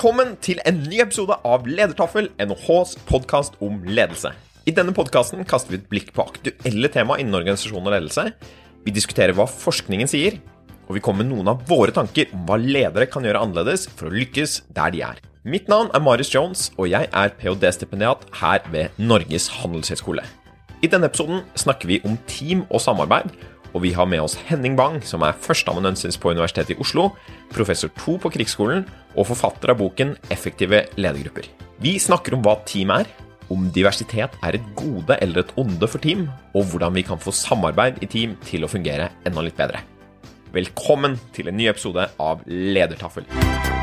Velkommen til en ny episode av Ledertaffel, NHHs podkast om ledelse. I denne podkasten kaster vi et blikk på aktuelle tema innen organisasjon og ledelse. Vi diskuterer hva forskningen sier, og vi kommer med noen av våre tanker om hva ledere kan gjøre annerledes for å lykkes der de er. Mitt navn er Marius Jones, og jeg er ph.d.-stipendiat her ved Norges handelshøyskole. I denne episoden snakker vi om team og samarbeid, og vi har med oss Henning Bang, som er førsteamanuensis på Universitetet i Oslo, professor 2 på Krigsskolen og forfatter av boken 'Effektive ledergrupper'. Vi snakker om hva team er, om diversitet er et gode eller et onde for team, og hvordan vi kan få samarbeid i team til å fungere enda litt bedre. Velkommen til en ny episode av Ledertaffel.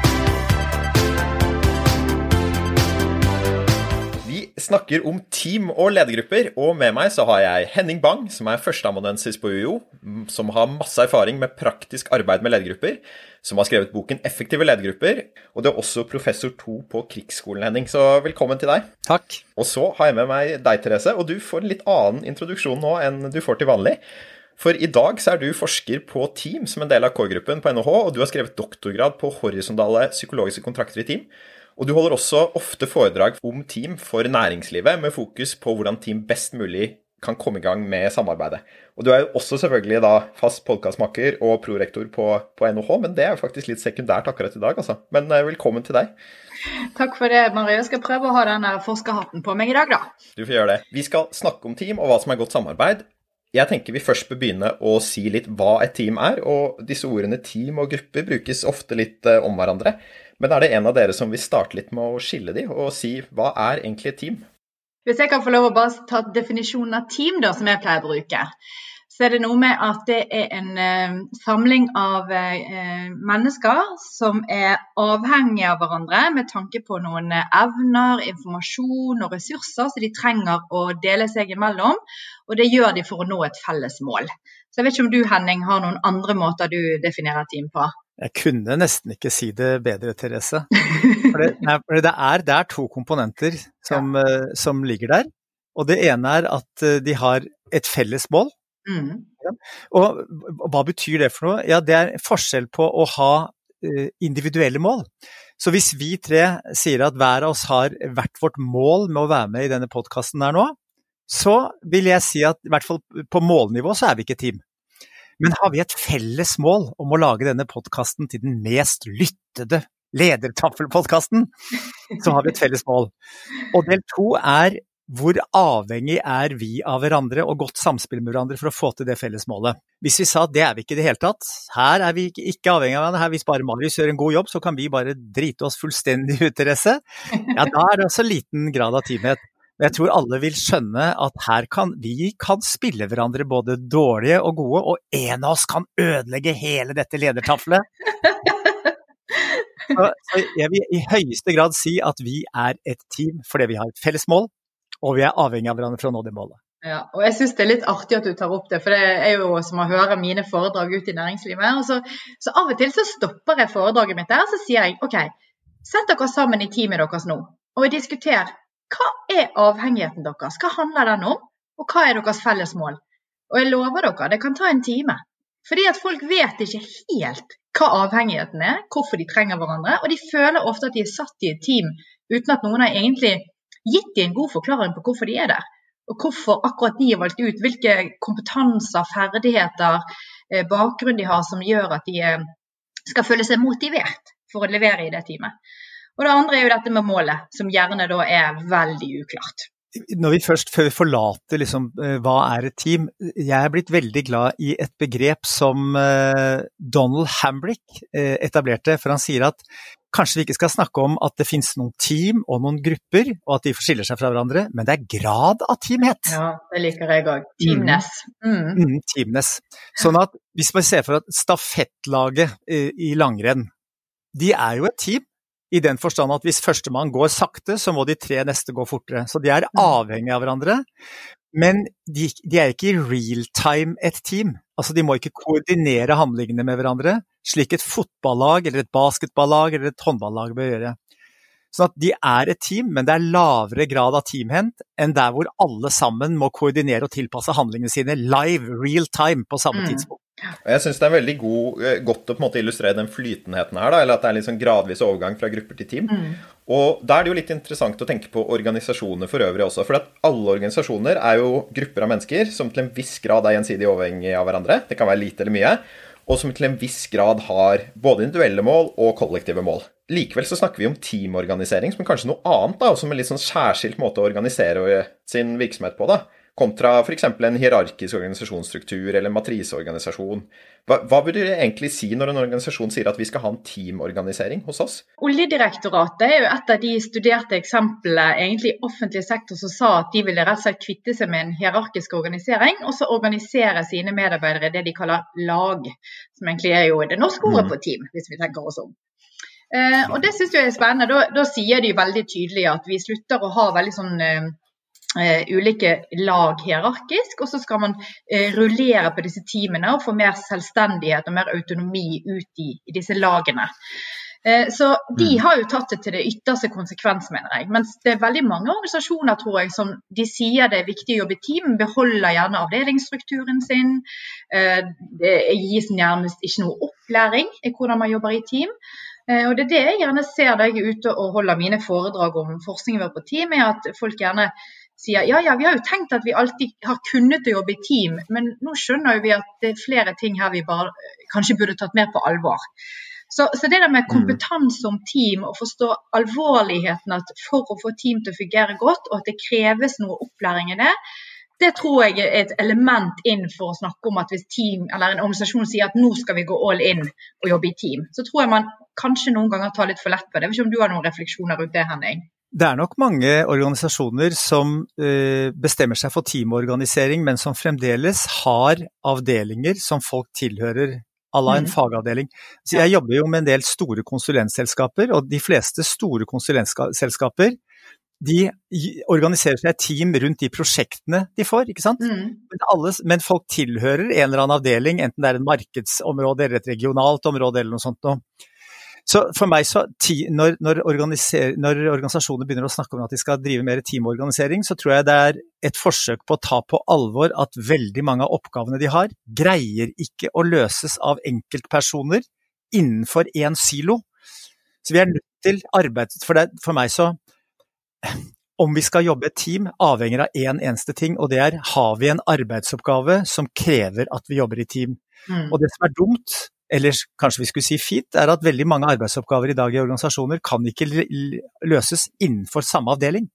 Snakker om team og ledergrupper, og med meg så har jeg Henning Bang, som er førsteamanuensis på UiO, som har masse erfaring med praktisk arbeid med ledergrupper, som har skrevet boken 'Effektive ledergrupper', og det er også professor to på Krigsskolen, Henning, så velkommen til deg. Takk. Og så har jeg med meg deg, Therese, og du får en litt annen introduksjon nå enn du får til vanlig. For i dag så er du forsker på team som en del av K-gruppen på NHH, og du har skrevet doktorgrad på horisontale psykologiske kontrakter i team. Og du holder også ofte foredrag om team for næringslivet, med fokus på hvordan team best mulig kan komme i gang med samarbeidet. Og du er jo også selvfølgelig da fast podkastmaker og prorektor på, på, NOH, men det er jo faktisk litt sekundært akkurat i dag, altså. Men uh, velkommen til deg. Takk for det, Marie. Jeg skal prøve å ha den forskerhatten på meg i dag, da. Du får gjøre det. Vi skal snakke om team og hva som er godt samarbeid. Jeg tenker vi først bør begynne å si litt hva et team er, og disse ordene team og grupper brukes ofte litt uh, om hverandre. Men er det en av dere som vil starte litt med å skille de, og si hva er egentlig et team? Hvis jeg kan få lov å bare ta definisjonen av team, da, som jeg pleier å bruke, så er det noe med at det er en eh, samling av eh, mennesker som er avhengige av hverandre med tanke på noen evner, informasjon og ressurser som de trenger å dele seg imellom. Og det gjør de for å nå et felles mål. Så jeg vet ikke om du, Henning, har noen andre måter du definerer team på? Jeg kunne nesten ikke si det bedre, Therese. For det, for det, er, det er, to komponenter som, ja. som, ligger der. Og det ene er at de har et felles mål. Mm. Og hva betyr det for noe? Ja, det er forskjell på å ha individuelle mål. Så hvis vi tre sier at hver av oss har hvert vårt mål med å være med i denne podkasten her nå, så vil jeg si at i hvert fall på målnivå så er vi ikke team. Men har vi et felles mål om å lage denne podkasten til den mest lyttede ledertaffelpodkasten, så har vi et felles mål. Og del to er hvor avhengig er vi av hverandre og godt samspill med hverandre for å få til det felles målet. Hvis vi sa at det er vi ikke i det hele tatt, her er vi ikke avhengig av hverandre, her hvis bare Marius gjør en god jobb, så kan vi bare drite oss fullstendig ut, Therese, ja da er det også liten grad av teamhet. Men jeg tror alle vil skjønne at her kan vi kan spille hverandre både dårlige og gode, og en av oss kan ødelegge hele dette ledertaflet. Så, jeg vil i høyeste grad si at vi er et team fordi vi har et felles mål, og vi er avhengig av hverandre for å nå det målet. Ja, og jeg syns det er litt artig at du tar opp det, for det er jo som å høre mine foredrag ute i næringslivet. Så, så av og til så stopper jeg foredraget mitt der, så sier jeg OK, sett dere sammen i teamet deres nå, og diskuter hva er avhengigheten deres? Hva handler den om? Og hva er deres felles mål? Og jeg lover dere, det kan ta en time. Fordi at folk vet ikke helt hva avhengigheten er, hvorfor de trenger hverandre. Og de føler ofte at de er satt i et team uten at noen har egentlig gitt dem en god forklaring på hvorfor de er der. Og hvorfor akkurat de er valgt ut. Hvilke kompetanser, ferdigheter, eh, bakgrunn de har som gjør at de eh, skal føle seg motivert for å levere i det teamet. Og det andre er jo dette med målet, som gjerne da er veldig uklart. Når vi først forlater liksom, hva er et team, jeg er blitt veldig glad i et begrep som Donald Hambrick etablerte. For han sier at kanskje vi ikke skal snakke om at det finnes noen team og noen grupper, og at de skiller seg fra hverandre, men det er grad av teamhet. Ja, det liker jeg òg. Teamness. Mm. Mm, teamness. Sånn at hvis man ser for at stafettlaget i langrenn, de er jo et team. I den forstand at hvis førstemann går sakte, så må de tre neste gå fortere. Så de er Mm. avhengige av hverandre. Men de, de er ikke i real time et team. Altså de må ikke koordinere handlingene med hverandre, slik et fotballag eller et basketballag eller et håndballag bør gjøre. Sånn at de er et team, men det er lavere grad av teamhent enn der hvor alle sammen må koordinere og tilpasse handlingene sine live, real time, på samme Mm. tidspunkt. Jeg syns det er veldig god, eh, godt å på en måte illustrere den flytenheten her, da, eller at det er en liksom gradvis overgang fra grupper til team. Mm. Og da er det jo litt interessant å tenke på organisasjoner for øvrig også. For at alle organisasjoner er jo grupper av mennesker som til en viss grad er gjensidig overhengig av hverandre. Det kan være lite eller mye. Og som til en viss grad har både individuelle mål og kollektive mål. Likevel så snakker vi om teamorganisering som kanskje noe annet, da, og som en litt sånn særskilt måte å organisere sin virksomhet på. da kontra f.eks. en hierarkisk organisasjonsstruktur eller matriseorganisasjon. Hva, hva burde det egentlig si når en organisasjon sier at vi skal ha en teamorganisering hos oss? Oljedirektoratet er jo et av de studerte eksemplene egentlig i offentlig sektor som sa at de ville rett og slett kvitte seg med en hierarkisk organisering, og så organisere sine medarbeidere i det de kaller lag. Som egentlig er jo det norske ordet mm. på team, hvis vi tenker oss om. Eh, og det syns jeg er spennende. Da, da, sier de veldig tydelig at vi slutter å ha veldig sånn eh, ulike lag hierarkisk, og så skal man uh, rullere på disse teamene og få mer selvstendighet og mer autonomi ut i, i disse lagene. Uh, så de mm. har jo tatt det til det ytterste konsekvens, mener jeg. Mens det er veldig mange organisasjoner tror jeg, som de sier det er viktig å jobbe i team, beholder gjerne avdelingsstrukturen sin. Det gis nærmest ikke noe opplæring i hvordan man jobber i team. Og Det er det jeg gjerne ser da jeg er ute og holder mine foredrag om forskningen vår på team, er at folk gjerne sier ja, ja, vi har jo tenkt at vi alltid har kunnet å jobbe i team, men nå skjønner vi at det er flere ting her vi bare kanskje burde tatt mer på alvor. Så, så det der med mm. kompetanse om team og forstå alvorligheten at for å få team til å fungere godt, og at det kreves noe opplæring i det, det tror jeg er et element inn for å snakke om at hvis team eller en organisasjon sier at nå skal vi gå all in og jobbe i team, så tror jeg man kanskje noen ganger tar litt for lett på det. Jeg vet ikke om du har noen refleksjoner rundt det, Henning? Det er nok mange organisasjoner som uh, bestemmer seg for teamorganisering, men som fremdeles har avdelinger som folk tilhører à la en mm. fagavdeling. Så jeg jobber jo med en del store konsulentselskaper, og de fleste store konsulentselskaper de organiserer seg team rundt de prosjektene de får, ikke sant. Mm. Men, alle, men, folk tilhører en eller annen avdeling, enten det er en markedsområde eller et regionalt område eller noe sånt noe. Så for meg så, når, når, når, organisasjoner begynner å snakke om at de skal drive mer teamorganisering, så tror jeg det er et forsøk på å ta på alvor at veldig mange av oppgavene de har, greier ikke å løses av enkeltpersoner innenfor én silo. Så vi er nødt til arbeid For, det, for meg så Om vi skal jobbe et team, avhenger av én en eneste ting, og det er har vi en arbeidsoppgave som krever at vi jobber i team. Mm. Og det som er dumt, eller kanskje vi skulle si fint, er at veldig mange arbeidsoppgaver i dag i organisasjoner kan ikke løses innenfor samme avdeling.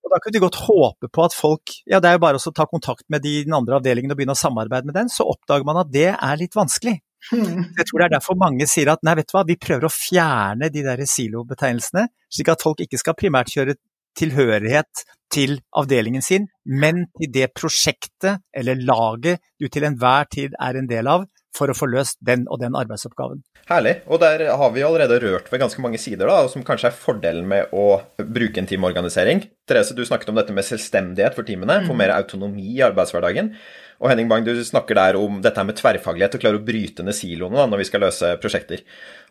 Og Da kunne de godt håpe på at folk ja det er jo bare å ta kontakt med de, den andre avdelingen og begynne å samarbeide med den, så oppdager man at det er litt vanskelig. Hmm. Jeg tror det er derfor mange sier at nei, vet du hva, vi prøver å fjerne de der silobetegnelsene, slik at folk ikke skal primært kjøre tilhørighet til avdelingen sin, men til det prosjektet eller laget du til enhver tid er en del av, for å få løst den og den arbeidsoppgaven. Herlig. Og der har vi allerede rørt ved ganske mange sider, da, som kanskje er fordelen med å bruke en teamorganisering. Therese, du snakket om dette med selvstendighet for teamene, få mm. mer autonomi i arbeidshverdagen. Og Henning Bang, du snakker der om dette med tverrfaglighet, og klare å bryte ned siloene da, når vi skal løse prosjekter.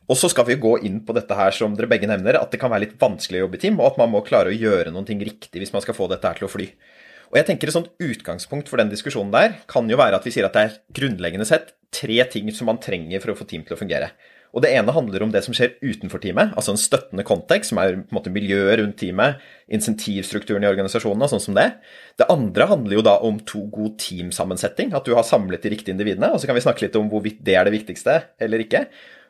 Og så skal vi gå inn på dette her som dere begge nevner, at det kan være litt vanskelig å jobbe i team, og at man må klare å gjøre noen ting riktig hvis man skal få dette her til å fly. Og jeg tenker Et sånt utgangspunkt for den diskusjonen der kan jo være at vi sier at det er grunnleggende sett tre ting som man trenger for å få team til å fungere. Og Det ene handler om det som skjer utenfor teamet, altså en støttende kontekst, som er på en måte miljøet rundt teamet, insentivstrukturen i organisasjonen og sånn som det. Det andre handler jo da om to god teamsammensetting, at du har samlet de riktige individene. Og så kan vi snakke litt om hvorvidt det er det viktigste eller ikke.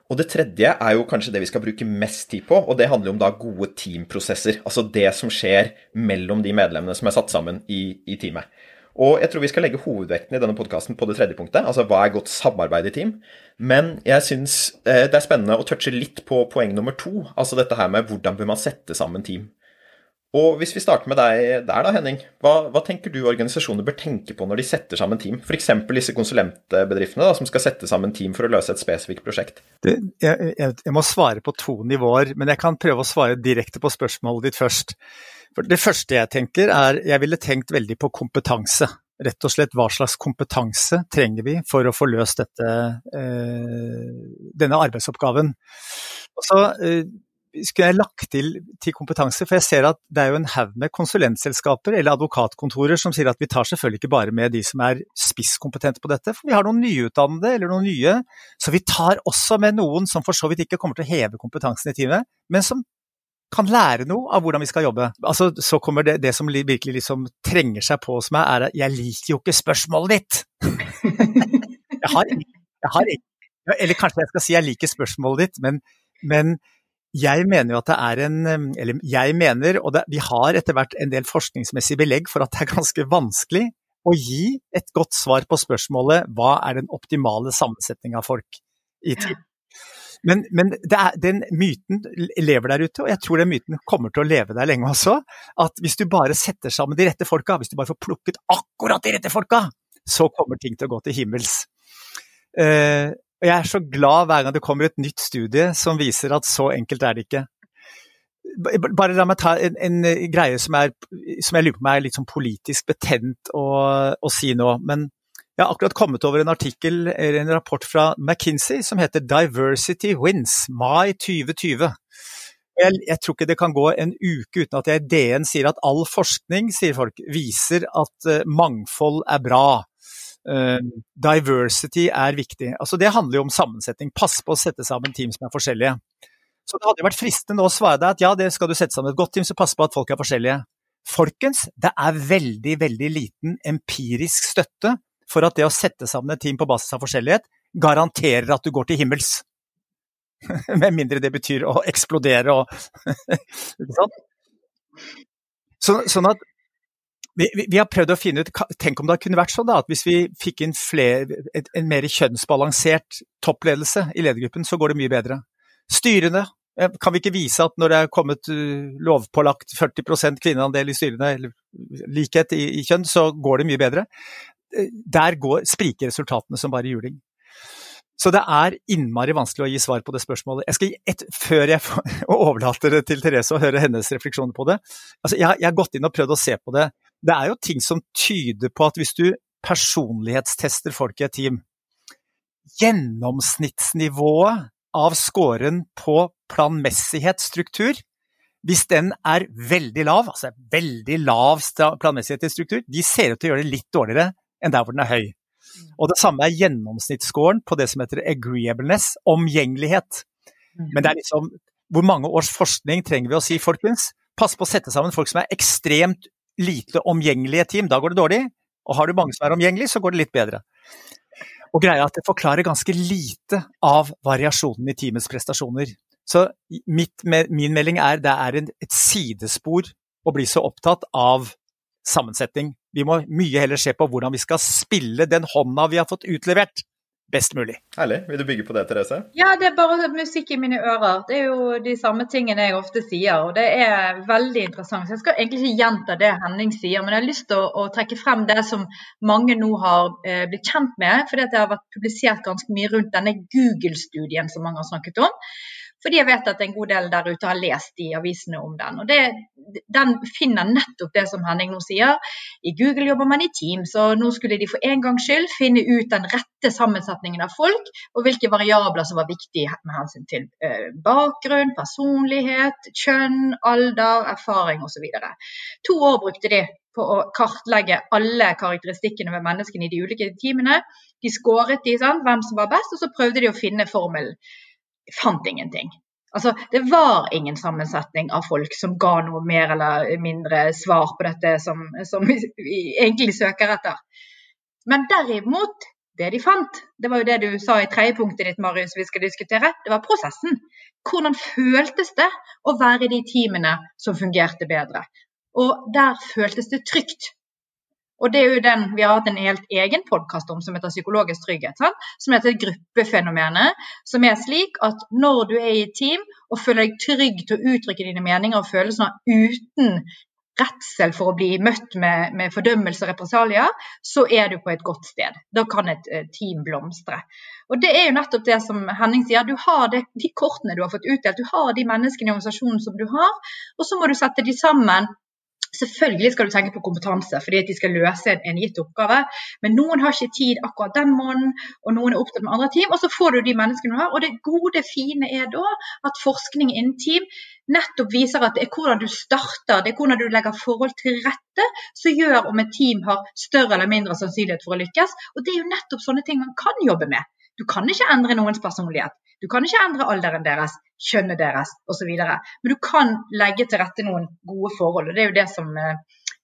Og det tredje er jo kanskje det vi skal bruke mest tid på, og det handler om da gode teamprosesser. Altså det som skjer mellom de medlemmene som er satt sammen i, i teamet. Og jeg tror vi skal legge hovedvekten i denne podkasten på det tredje punktet, altså hva er godt samarbeid i team. Men jeg syns eh, det er spennende å touche litt på poeng nummer to, altså dette her med hvordan bør man sette sammen team. Og hvis vi starter med deg der da, Henning. Hva, hva, tenker du organisasjoner bør tenke på når de setter sammen team? F.eks. disse konsulentbedriftene da, som skal sette sammen team for å løse et spesifikt prosjekt. Det, jeg, jeg, jeg, må svare på to nivåer, men jeg kan prøve å svare direkte på spørsmålet ditt først. For det første jeg tenker er, jeg ville tenkt veldig på kompetanse. Rett og slett hva slags kompetanse trenger vi for å få løst dette, eh, denne arbeidsoppgaven. Og så... Eh, skulle jeg lagt til, til kompetanse, for jeg ser at det er jo en haug med konsulentselskaper eller advokatkontorer som sier at vi tar selvfølgelig ikke bare med de som er spisskompetente på dette, for vi har noen nyutdannede eller noen nye, så vi tar også med noen som for så vidt ikke kommer til å heve kompetansen i teamet, men som kan lære noe av hvordan vi skal jobbe. Altså, så kommer det, det som virkelig liksom trenger seg på hos meg, er at jeg liker jo ikke spørsmålet ditt! jeg har, jeg har Eller kanskje jeg skal si jeg liker spørsmålet ditt, men, men jeg mener jo at det er en Eller jeg mener, og det, vi har etter hvert en del forskningsmessig belegg for at det er ganske vanskelig å gi et godt svar på spørsmålet hva er den optimale sammensetning av folk i tid. Men, men er, den myten lever der ute, og jeg tror den myten kommer til å leve der lenge også. At hvis du bare setter sammen de rette folka, hvis du bare får plukket akkurat de rette folka, så kommer ting til å gå til himmels. Uh, og jeg er så glad hver gang det kommer et nytt studie som viser at så enkelt er det ikke. Bare la meg ta en, en greie som, er, som, jeg lurer på meg er litt sånn politisk betent å, å, si nå. Men jeg har akkurat kommet over en artikkel, eller en rapport fra McKinsey som heter 'Diversity Wins', mai 2020. Jeg, jeg, tror ikke det kan gå en uke uten at jeg i DN sier at all forskning folk, viser at uh, mangfold er bra. Uh, diversity er viktig. Altså Det handler jo om sammensetning. Pass på å sette sammen team som er forskjellige. Så det hadde vært fristende å svare deg at ja, det skal du sette sammen et godt team, så pass på at folk er forskjellige. Folkens, det er veldig, veldig liten empirisk støtte for at det å sette sammen et team på basis av forskjellighet garanterer at du går til himmels. Med mindre det betyr å eksplodere og Ikke sant? Så, sånn at vi, vi, har prøvd å finne ut Tenk om det kunne vært sånn da, at hvis vi fikk inn flere, et, en mer kjønnsbalansert toppledelse i ledergruppen, så går det mye bedre. Styrene eh, kan vi ikke vise at når det er kommet uh, lovpålagt 40% kvinneandel i styrene, eller likhet i, i, kjønn, så går det mye bedre. Eh, der går, spriker resultatene som bare juling. Så det er innmari vanskelig å gi svar på det spørsmålet. Jeg skal gi et, Før jeg overlater det til Therese og hører hennes refleksjoner på det. Altså, jeg, jeg, har gått inn og prøvd å se på det. Det er jo ting som tyder på at hvis du personlighetstester folk i et team Gjennomsnittsnivået av scoren på planmessighetsstruktur hvis den er veldig lav, altså veldig lav planmessighet i struktur, de ser ut til å gjøre det litt dårligere enn der hvor den er høy. Og det samme er gjennomsnittsscoren på det som heter agreeableness, omgjengelighet. Men det er liksom Hvor mange års forskning trenger vi å si, folkens? Pass på å sette sammen folk som er ekstremt lite omgjengelige team. Da går det dårlig. Og har du mange som er omgjengelige, så går det litt bedre. Og greia er at det forklarer ganske lite av variasjonen i teamets prestasjoner. Så mitt, min melding er det er en, et sidespor å bli så opptatt av sammensetning. Vi må mye heller se på hvordan vi skal spille den hånda vi har fått utlevert, best mulig. Herlig. Vil du bygge på det, Therese? Ja, det er bare musikk i mine ører. Det er jo de samme tingene jeg ofte sier, og det er veldig interessant. Så jeg skal egentlig ikke gjenta det Henning sier, men jeg har lyst til å, å trekke frem det som mange nå har eh, blitt kjent med, fordi det har vært publisert ganske mye rundt denne Google-studien som mange har snakket om. Fordi jeg vet at en god del der ute har lest i avisene om den. Og det, Den finner nettopp det som Henning nå sier. I Google jobber man i team, så nå skulle de for en gangs skyld finne ut den rette sammensetningen av folk, og hvilke variabler som var viktige med hensyn til eh, bakgrunn, personlighet, kjønn, alder, erfaring osv. To år brukte de på å kartlegge alle karakteristikkene ved menneskene i de ulike teamene. De skåret de, sant, hvem som var best, og så prøvde de å finne formelen fant ingenting. Altså, det var ingen sammensetning av folk som ga noe mer eller mindre svar på dette som, som vi egentlig søker etter. Men derimot, det de fant, det var jo det du sa i tredje punktet ditt, Marius, vi skal diskutere, det var prosessen. Hvordan føltes det å være i de teamene som fungerte bedre? Og der føltes det trygt. Og det er jo den vi har hatt en helt egen podkast om som heter Psykologisk trygghet. Sant? Som heter Gruppefenomenet. Som er slik at når du er i et team og føler deg trygg til å uttrykke dine meninger og følelser uten redsel for å bli møtt med, med fordømmelse og represalier, så er du på et godt sted. Da kan et uh, team blomstre. Og Det er jo nettopp det som Henning sier. Du har det, de kortene du har fått utdelt. Du har de menneskene i organisasjonen som du har, og så må du sette de sammen Selvfølgelig skal du tenke på kompetanse, fordi at de skal løse en, en gitt oppgave. Men noen har ikke tid akkurat den måneden, og noen er opptatt med andre team. Og så får du de menneskene du har. Og det gode, fine er da at forskning innen team nettopp viser at det er hvordan du starter, det er hvordan du legger forhold til rette, som gjør om et team har større eller mindre sannsynlighet for å lykkes. Og det er jo nettopp sånne ting man kan jobbe med. Du kan ikke endre noens personlighet. Du kan ikke endre alderen deres, kjønnet deres osv. Men du kan legge til rette noen gode forhold. og Det er jo det som eh,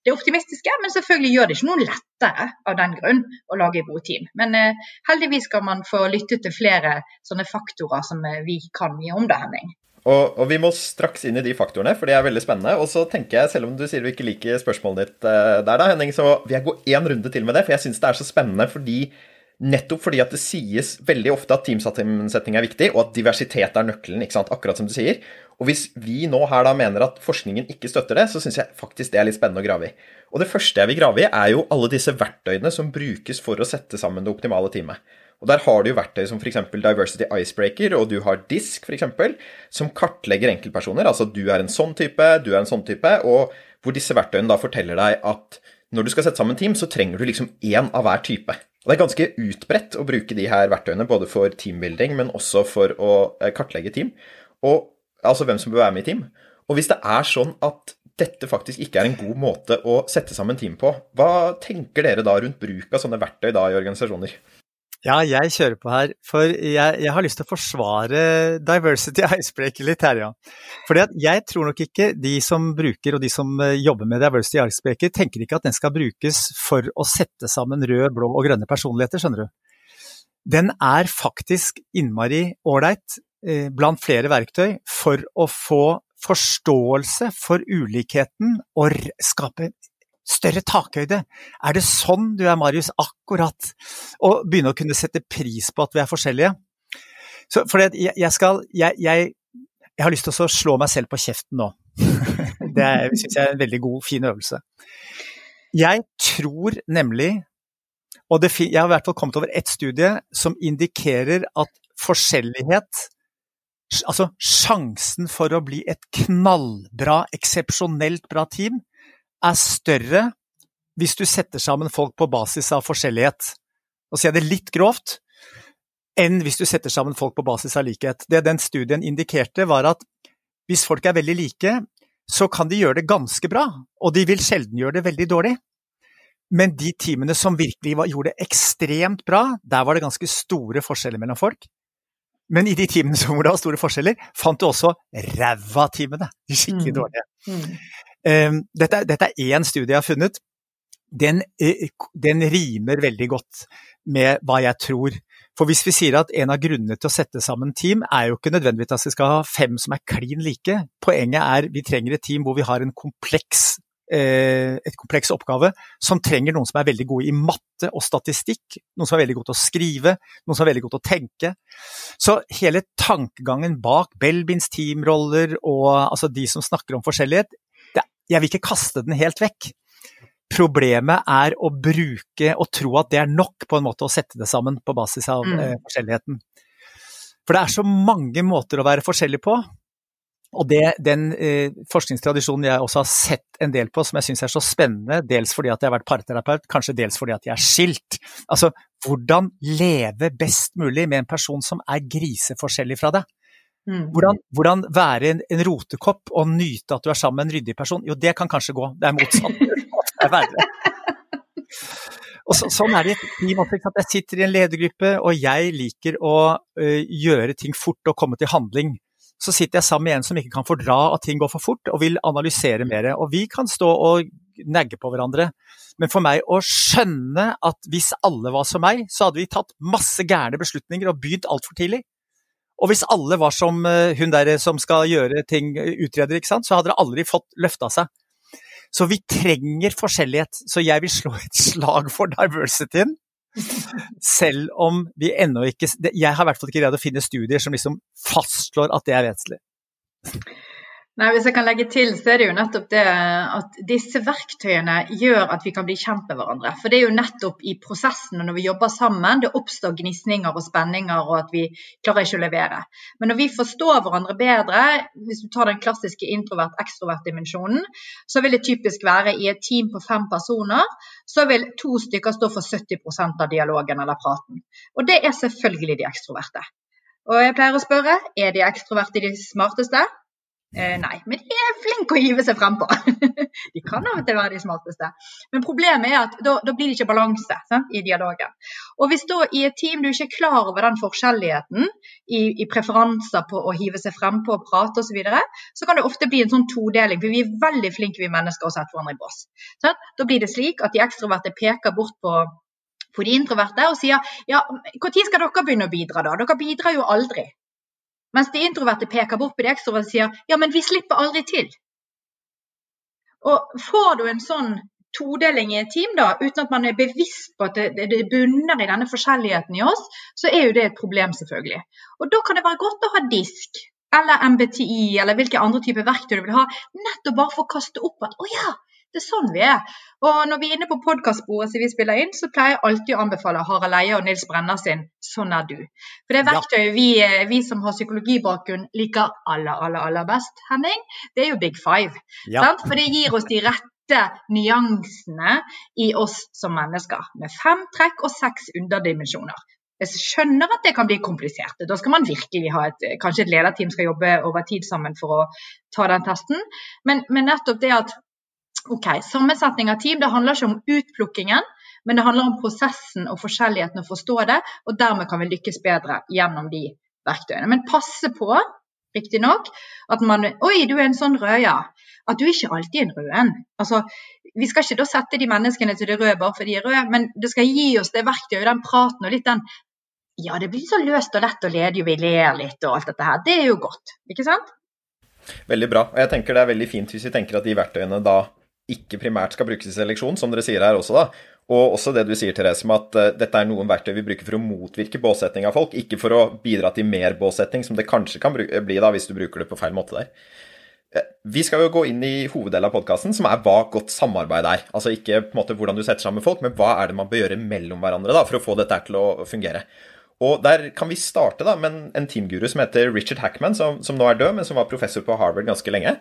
det optimistiske, men selvfølgelig gjør det ikke noe lettere av den grunn å lage gode team. Men eh, heldigvis skal man få lytte til flere sånne faktorer som eh, vi kan mye om det, Henning. Og, og, vi må straks inn i de faktorene, for de er veldig spennende. Og så tenker jeg, selv om du sier du ikke liker spørsmålet ditt uh, der, da, Henning, så vil jeg gå én runde til med det. For jeg syns det er så spennende fordi Nettopp fordi at det sies veldig ofte at teamsammensetning er viktig, og at diversitet er nøkkelen, akkurat som du sier. Og hvis vi nå her da mener at forskningen ikke støtter det, så syns jeg faktisk det er litt spennende å grave i. Og det første jeg vil grave i, er jo alle disse verktøyene som brukes for å sette sammen det optimale teamet. Og der har du jo verktøy som f.eks. Diversity Icebreaker, og du har DISK f.eks., som kartlegger enkeltpersoner. Altså du er en sånn type, du er en sånn type, og hvor disse verktøyene da forteller deg at når du skal sette sammen team, så trenger du liksom én av hver type. Og Det er ganske utbredt å bruke de her verktøyene, både for teambuilding, men også for å eh, kartlegge team. Og altså hvem som bør være med i team. Og hvis det er sånn at dette faktisk ikke er en god måte å sette sammen team på, hva tenker dere da rundt bruk av sånne verktøy da i organisasjoner? Ja, jeg kjører på her. For jeg, jeg, har lyst til å forsvare diversity icebreaker litt her, ja. For jeg tror nok ikke de som bruker og de som eh, jobber med diversity icebreaker, tenker ikke at den skal brukes for å sette sammen rød, blå og grønne personligheter, skjønner du. Den er faktisk innmari ålreit eh, blant flere verktøy for å få forståelse for ulikheten og skape større takhøyde. Er det sånn du er, Marius? Akkurat. Og begynne å kunne sette pris på at vi er forskjellige. Så, for jeg, jeg, skal jeg, jeg, jeg, har lyst til å slå meg selv på kjeften nå. det syns jeg er en veldig god, fin øvelse. Jeg tror nemlig, og det, jeg har i hvert fall kommet over ett studie som indikerer at forskjellighet Altså sjansen for å bli et knallbra, eksepsjonelt bra team, er større hvis du setter sammen folk på basis av forskjellighet. Og sier jeg det litt grovt, enn hvis du setter sammen folk på basis av likhet. Det den studien indikerte, var at hvis folk er veldig like, så kan de gjøre det ganske bra, og de vil sjelden gjøre det veldig dårlig. Men de teamene som virkelig gjorde det ekstremt bra, der var det ganske store forskjeller mellom folk. Men i de teamene hvor det var store forskjeller, fant du også ræva teamene, de skikkelig mm. dårlige. Mm. Ehm, dette, dette er én studie jeg har funnet. Den, eh, den, rimer veldig godt med hva jeg tror. For hvis vi sier at en av grunnene til å sette sammen team, er jo ikke nødvendigvis at vi skal ha fem som er klin like. Poenget er vi trenger et team hvor vi har en kompleks eh, et kompleks oppgave som trenger noen som er veldig gode i matte og statistikk, noen som er veldig gode til å skrive, noen som er veldig gode til å tenke. Så hele tankegangen bak Belbins teamroller og altså de som snakker om forskjellighet, jeg vil ikke kaste den helt vekk. Problemet er å bruke og tro at det er nok på en måte å sette det sammen på basis av mm. eh, forskjelligheten. For det er så mange måter å være forskjellig på. Og det, den eh, forskningstradisjonen jeg også har sett en del på, som jeg syns er så spennende, dels fordi at jeg har vært parterapeut, kanskje dels fordi at jeg er skilt. Altså, hvordan leve best mulig med en person som er griseforskjellig fra deg. Mm. Hvordan, hvordan, være en, en, rotekopp og nyte at du er sammen med en ryddig person? Jo, det kan kanskje gå. Det er motsatt. Det er verre. Og så, sånn er det i et. Jeg sitter i en ledergruppe, og jeg liker å uh, gjøre ting fort og komme til handling. Så sitter jeg sammen med en som ikke kan fordra at ting går for fort, og vil analysere mer. Og vi kan stå og negge på hverandre. Men for meg å skjønne at hvis alle var som meg, så hadde vi tatt masse gærne beslutninger og begynt altfor tidlig. Og hvis alle var som eh, hun der som skal gjøre ting, utreder, ikke sant, så hadde det aldri fått løfta seg. Så vi trenger forskjellighet. Så jeg vil slå et slag for diversityen. Selv om vi ennå ikke Jeg har i hvert fall ikke greid å finne studier som liksom fastslår at det er vesentlig. Nei, Hvis jeg kan legge til, så er det jo nettopp det at disse verktøyene gjør at vi kan bli kjent med hverandre. For det er jo nettopp i prosessen og når vi jobber sammen, det oppstår gnisninger og spenninger, og at vi klarer ikke å levere. Men når vi forstår hverandre bedre, hvis du tar den klassiske introvert-ekstrovert-dimensjonen, så vil det typisk være i et team på fem personer, så vil to stykker stå for 70% av dialogen eller praten. Og det er selvfølgelig de ekstroverte. Og jeg pleier å spørre er de ekstroverte de smarteste? Eh, nei, men de er flinke å hive seg frempå. de kan av og til være de smarteste. Men problemet er at da, da blir det ikke balanse sant, i dialogen. Og hvis da i et team du ikke er klar over den forskjelligheten i, i preferanser på å hive seg frempå og prate osv., så, videre, så kan det ofte bli en sånn todeling. For vi er veldig flinke vi mennesker å sette hverandre i bås. Da blir det slik at de ekstroverte peker bort på på de introverte og sier ja, når skal dere begynne å bidra da? Dere bidrar jo aldri. Mens de introverte peker bort på de ekstroverte og sier ja, men vi slipper aldri til. Og får du en sånn todeling i et team, da, uten at man er bevisst på at det, det bunner i denne forskjelligheten i oss, så er jo det et problem, selvfølgelig. Og da kan det være godt å ha disk eller MBTI eller hvilke andre typer verktøy du vil ha, nettopp bare for å kaste opp at å ja, det er sånn vi er. Og når vi er inne på podkastbordet som vi spiller inn, så pleier jeg alltid å anbefale Harald Eie og Nils Brenner sin 'Sånn er du'. For det verktøyet vi, eh, vi, som har psykologibakgrunn liker aller, aller, aller best, Henning, det er jo Big Five. Ja. For det gir oss de rette nyansene i oss som mennesker. Med fem trekk og seks underdimensjoner. Jeg skjønner at det kan bli komplisert. Da skal man virkelig ha et Kanskje et lederteam skal jobbe over tid sammen for å ta den testen. Men, men nettopp det at Ok, Sammensetning av team det handler ikke om utplukkingen, men det handler om prosessen og forskjelligheten å forstå det. og Dermed kan vi lykkes bedre gjennom de verktøyene. Men passe på, riktignok, at man Oi, du er en sånn rød, ja. At du ikke alltid er en rød en. Altså, vi skal ikke da sette de menneskene til det røde bare fordi de er røde, men det skal gi oss det verktøyet, den praten og litt den Ja, det blir så løst og lett og ledig, og vi ler litt og alt dette her. Det er jo godt, ikke sant? Veldig bra. Og jeg tenker det er veldig fint hvis vi tenker at de verktøyene da ikke primært skal brukes i seleksjon, som dere sier her også, da. Og også det du sier, Therese, med at uh, dette er noen verktøy vi bruker for å motvirke båsetting av folk, ikke for å bidra til mer båsetting, som det kanskje kan bli da hvis du bruker det på feil måte der. Uh, vi skal jo gå inn i hoveddelen av podkasten, som er hva godt samarbeid er. Altså ikke på en måte hvordan du setter sammen folk, men hva er det man bør gjøre mellom hverandre da, for å få dette til å fungere. Og Der kan vi starte da med en teamguru som heter Richard Hackman, som, som nå er død, men som var professor på Harvard ganske lenge.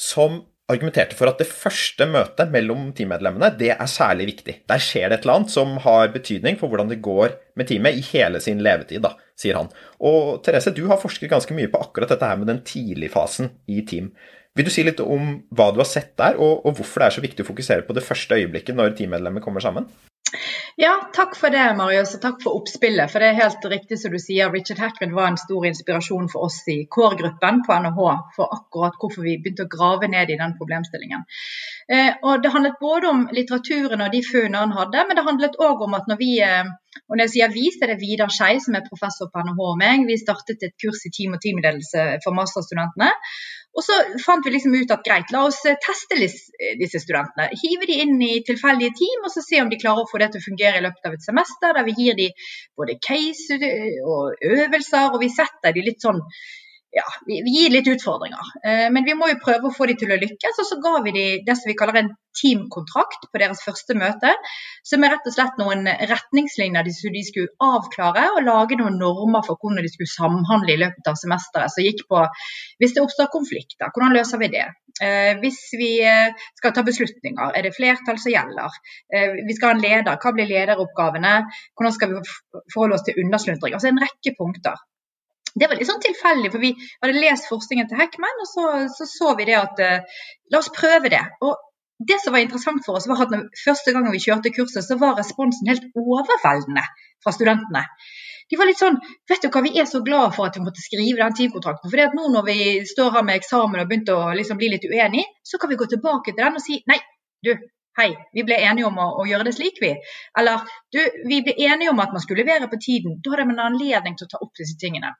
Som argumenterte for at det første møtet mellom teammedlemmene det er særlig viktig. Der skjer det et eller annet som har betydning for hvordan det går med teamet i hele sin levetid, da, sier han. Og Therese, du har forsket ganske mye på akkurat dette her med den tidligfasen i team. Vil du si litt om hva du har sett der, og, og hvorfor det er så viktig å fokusere på det første øyeblikket når teammedlemmer kommer sammen? Ja, takk for det, Marius, og takk for oppspillet. For det er helt riktig som du sier, Richard Hackman var en stor inspirasjon for oss i Core-gruppen på NHH for akkurat hvorfor vi begynte å grave ned i den problemstillingen. Eh, og Det handlet både om litteraturen og de funnene han hadde, men det handlet òg om at når vi eh, og når jeg sier vi, så er det Vidar Skei, som er professor på NHH og meg. Vi startet et kurs i team og teamledelse for masterstudentene. Og så fant vi liksom ut at greit, la oss eh, teste disse studentene. Hive de inn i tilfeldige team og så se om de klarer å få det til å fungere i løpet av et semester. Der vi gir de både case og øvelser, og vi setter de litt sånn ja, vi, vi, gir litt utfordringer. Eh, men vi må jo prøve å få de til å lykkes. Og så ga vi de det som vi kaller en teamkontrakt på deres første møte. Som er rett og slett noen retningslinjer de, de skulle avklare og lage noen normer for hvordan de skulle samhandle i løpet av semesteret. Som gikk på hvis det oppstår konflikter, hvordan løser vi det? Eh, hvis vi eh, skal ta beslutninger, er det flertall som gjelder? Eh, vi skal ha en leder, hva blir lederoppgavene? Hvordan skal vi forholde oss til undersluntring? Altså en rekke punkter det var litt sånn tilfeldig, for vi hadde lest forskningen til Heckman, og så så, så vi det at uh, la oss prøve det. Og det som var interessant for oss, var at første gangen vi kjørte kurset, så var responsen helt overveldende fra studentene. De var litt sånn Vet du hva, vi er så glad for at vi måtte skrive den teamkontrakten. For nå når vi står her med eksamen og begynte å liksom bli litt uenige, så kan vi gå tilbake til den og si nei, du, hei, vi ble enige om å, å, gjøre det slik, vi. Eller du, vi ble enige om at man skulle levere på tiden. Da hadde man anledning til å ta opp disse tingene.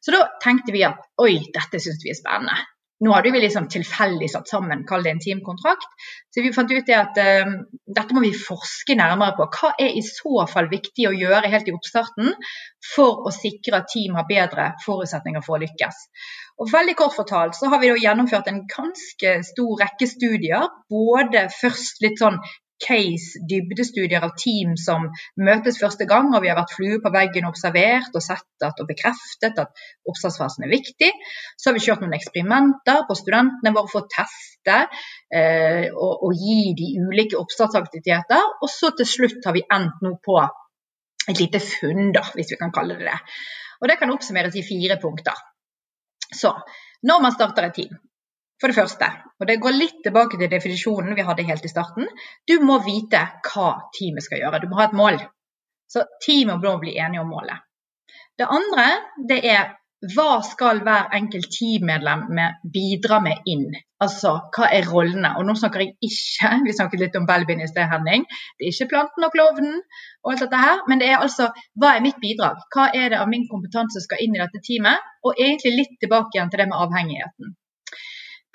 Så da tenkte vi at oi, dette syns vi er spennende. Nå hadde vi liksom tilfeldig satt sammen, kall det en teamkontrakt. Så vi fant ut at uh, dette må vi forske nærmere på. Hva er i så fall viktig å gjøre helt i oppstarten for å sikre at team har bedre forutsetninger for å lykkes? Og veldig kort fortalt så har vi gjennomført en ganske stor rekke studier. Både først litt sånn case, dybdestudier av team som møtes første gang, og vi har vært flue på veggen og observert og sett at, og bekreftet at oppstartsfasen er viktig. Så har vi kjørt noen eksperimenter på studentene våre for å teste eh, og, og, gi de ulike oppstartsaktiviteter. Og så til slutt har vi endt nå på et lite funn, da, hvis vi kan kalle det det. Og Det kan oppsummeres i fire punkter. Så når man starter et team, for det første, og det går litt tilbake til definisjonen vi hadde helt i starten, du må vite hva teamet skal gjøre. Du må ha et mål. Så teamet må bli enige om målet. Det andre det er hva skal hver enkelt teammedlem bidra med inn? Altså, hva er rollene? Og nå snakker jeg ikke Vi snakket litt om Belbin i sted, Henning. Det er ikke planten og klovnen og alt dette her, men det er altså hva er mitt bidrag? Hva er det av min kompetanse som skal inn i dette teamet? Og egentlig litt tilbake igjen til det med avhengigheten.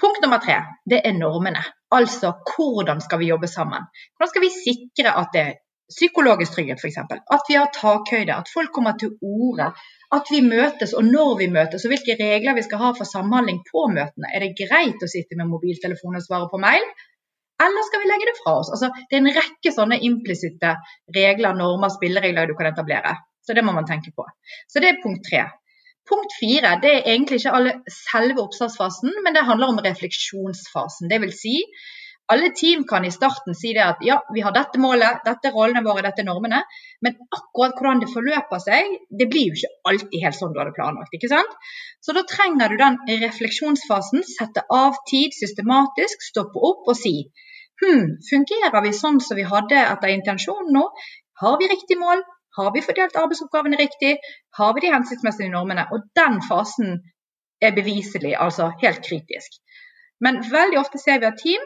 Punkt nummer tre det er normene. Altså hvordan skal vi jobbe sammen. Hvordan skal vi sikre at det er psykologisk trygghet f.eks. At vi har takhøyde, at folk kommer til orde. At vi møtes og når vi møtes og hvilke regler vi skal ha for samhandling på møtene. Er det greit å sitte med mobiltelefon og svare på mail? Eller skal vi legge det fra oss? Altså, det er en rekke sånne implisitte regler, normer, spilleregler du kan etablere. Så det må man tenke på. Så det er punkt tre. Punkt fire det er egentlig ikke alle selve oppstartsfasen, men det handler om refleksjonsfasen. Det vil si, alle team kan i starten si det at ja, vi har dette målet, dette rollene våre, dette normene. Men akkurat hvordan det forløper seg, det blir jo ikke alltid helt sånn du hadde planlagt. ikke sant? Så da trenger du den refleksjonsfasen, sette av tid systematisk, stoppe opp og si hm, fungerer vi sånn som vi hadde etter intensjonen nå? Har vi riktig mål? Har vi fordelt arbeidsoppgavene riktig? Har vi de hensiktsmessige normene? Og den fasen er beviselig, altså helt kritisk. Men veldig ofte ser vi at team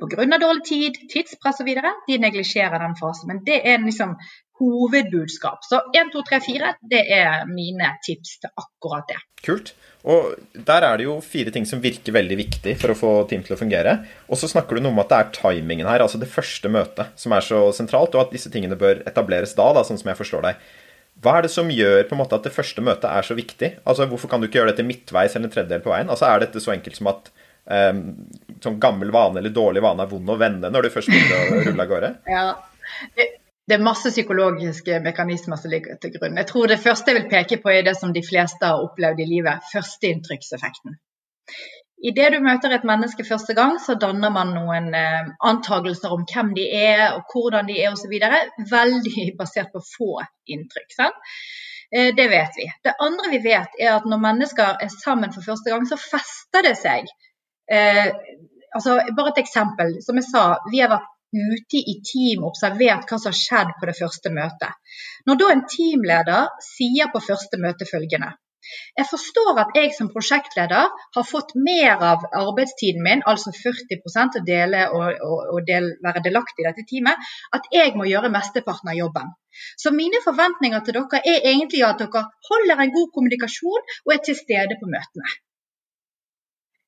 pga. dårlig tid, tidspress osv. de neglisjerer den fasen. Men det er liksom hovedbudskap. Så 1, 2, 3, 4 det er mine tips til akkurat det. Kult. Og der er det jo fire ting som virker veldig viktig for å få team til å fungere. Og så snakker du noe om at det er timingen her, altså det første møtet, som er så sentralt, og at disse tingene bør etableres da, da sånn som jeg forstår deg. Hva er det som gjør på en måte at det første møtet er så viktig? Altså Hvorfor kan du ikke gjøre dette midtveis eller en tredjedel på veien? Altså Er dette så enkelt som at um, sånn gammel vane eller dårlig vane er vond å vende når du først begynner å rulle av gårde? Ja, det, er masse psykologiske mekanismer som ligger til grunn. Jeg tror Det første jeg vil peke på, er det som de fleste har opplevd i livet, førsteinntrykkseffekten. Idet du møter et menneske første gang, så danner man noen eh, antagelser om hvem de er, og hvordan de er osv. Veldig basert på få inntrykk. Eh, det vet vi. Det andre vi vet, er at når mennesker er sammen for første gang, så fester det seg. Eh, altså, bare et eksempel. Som jeg sa, vi har vært ute i team observert hva som har skjedd på det første møtet. Når da en teamleder sier på første møte følgende jeg forstår at jeg som prosjektleder har fått mer av arbeidstiden min, altså 40 å dele og, og, og del, være delaktig i dette teamet, at jeg må gjøre mesteparten av jobben. Så mine forventninger til dere er egentlig at dere holder en god kommunikasjon og er til stede på møtene.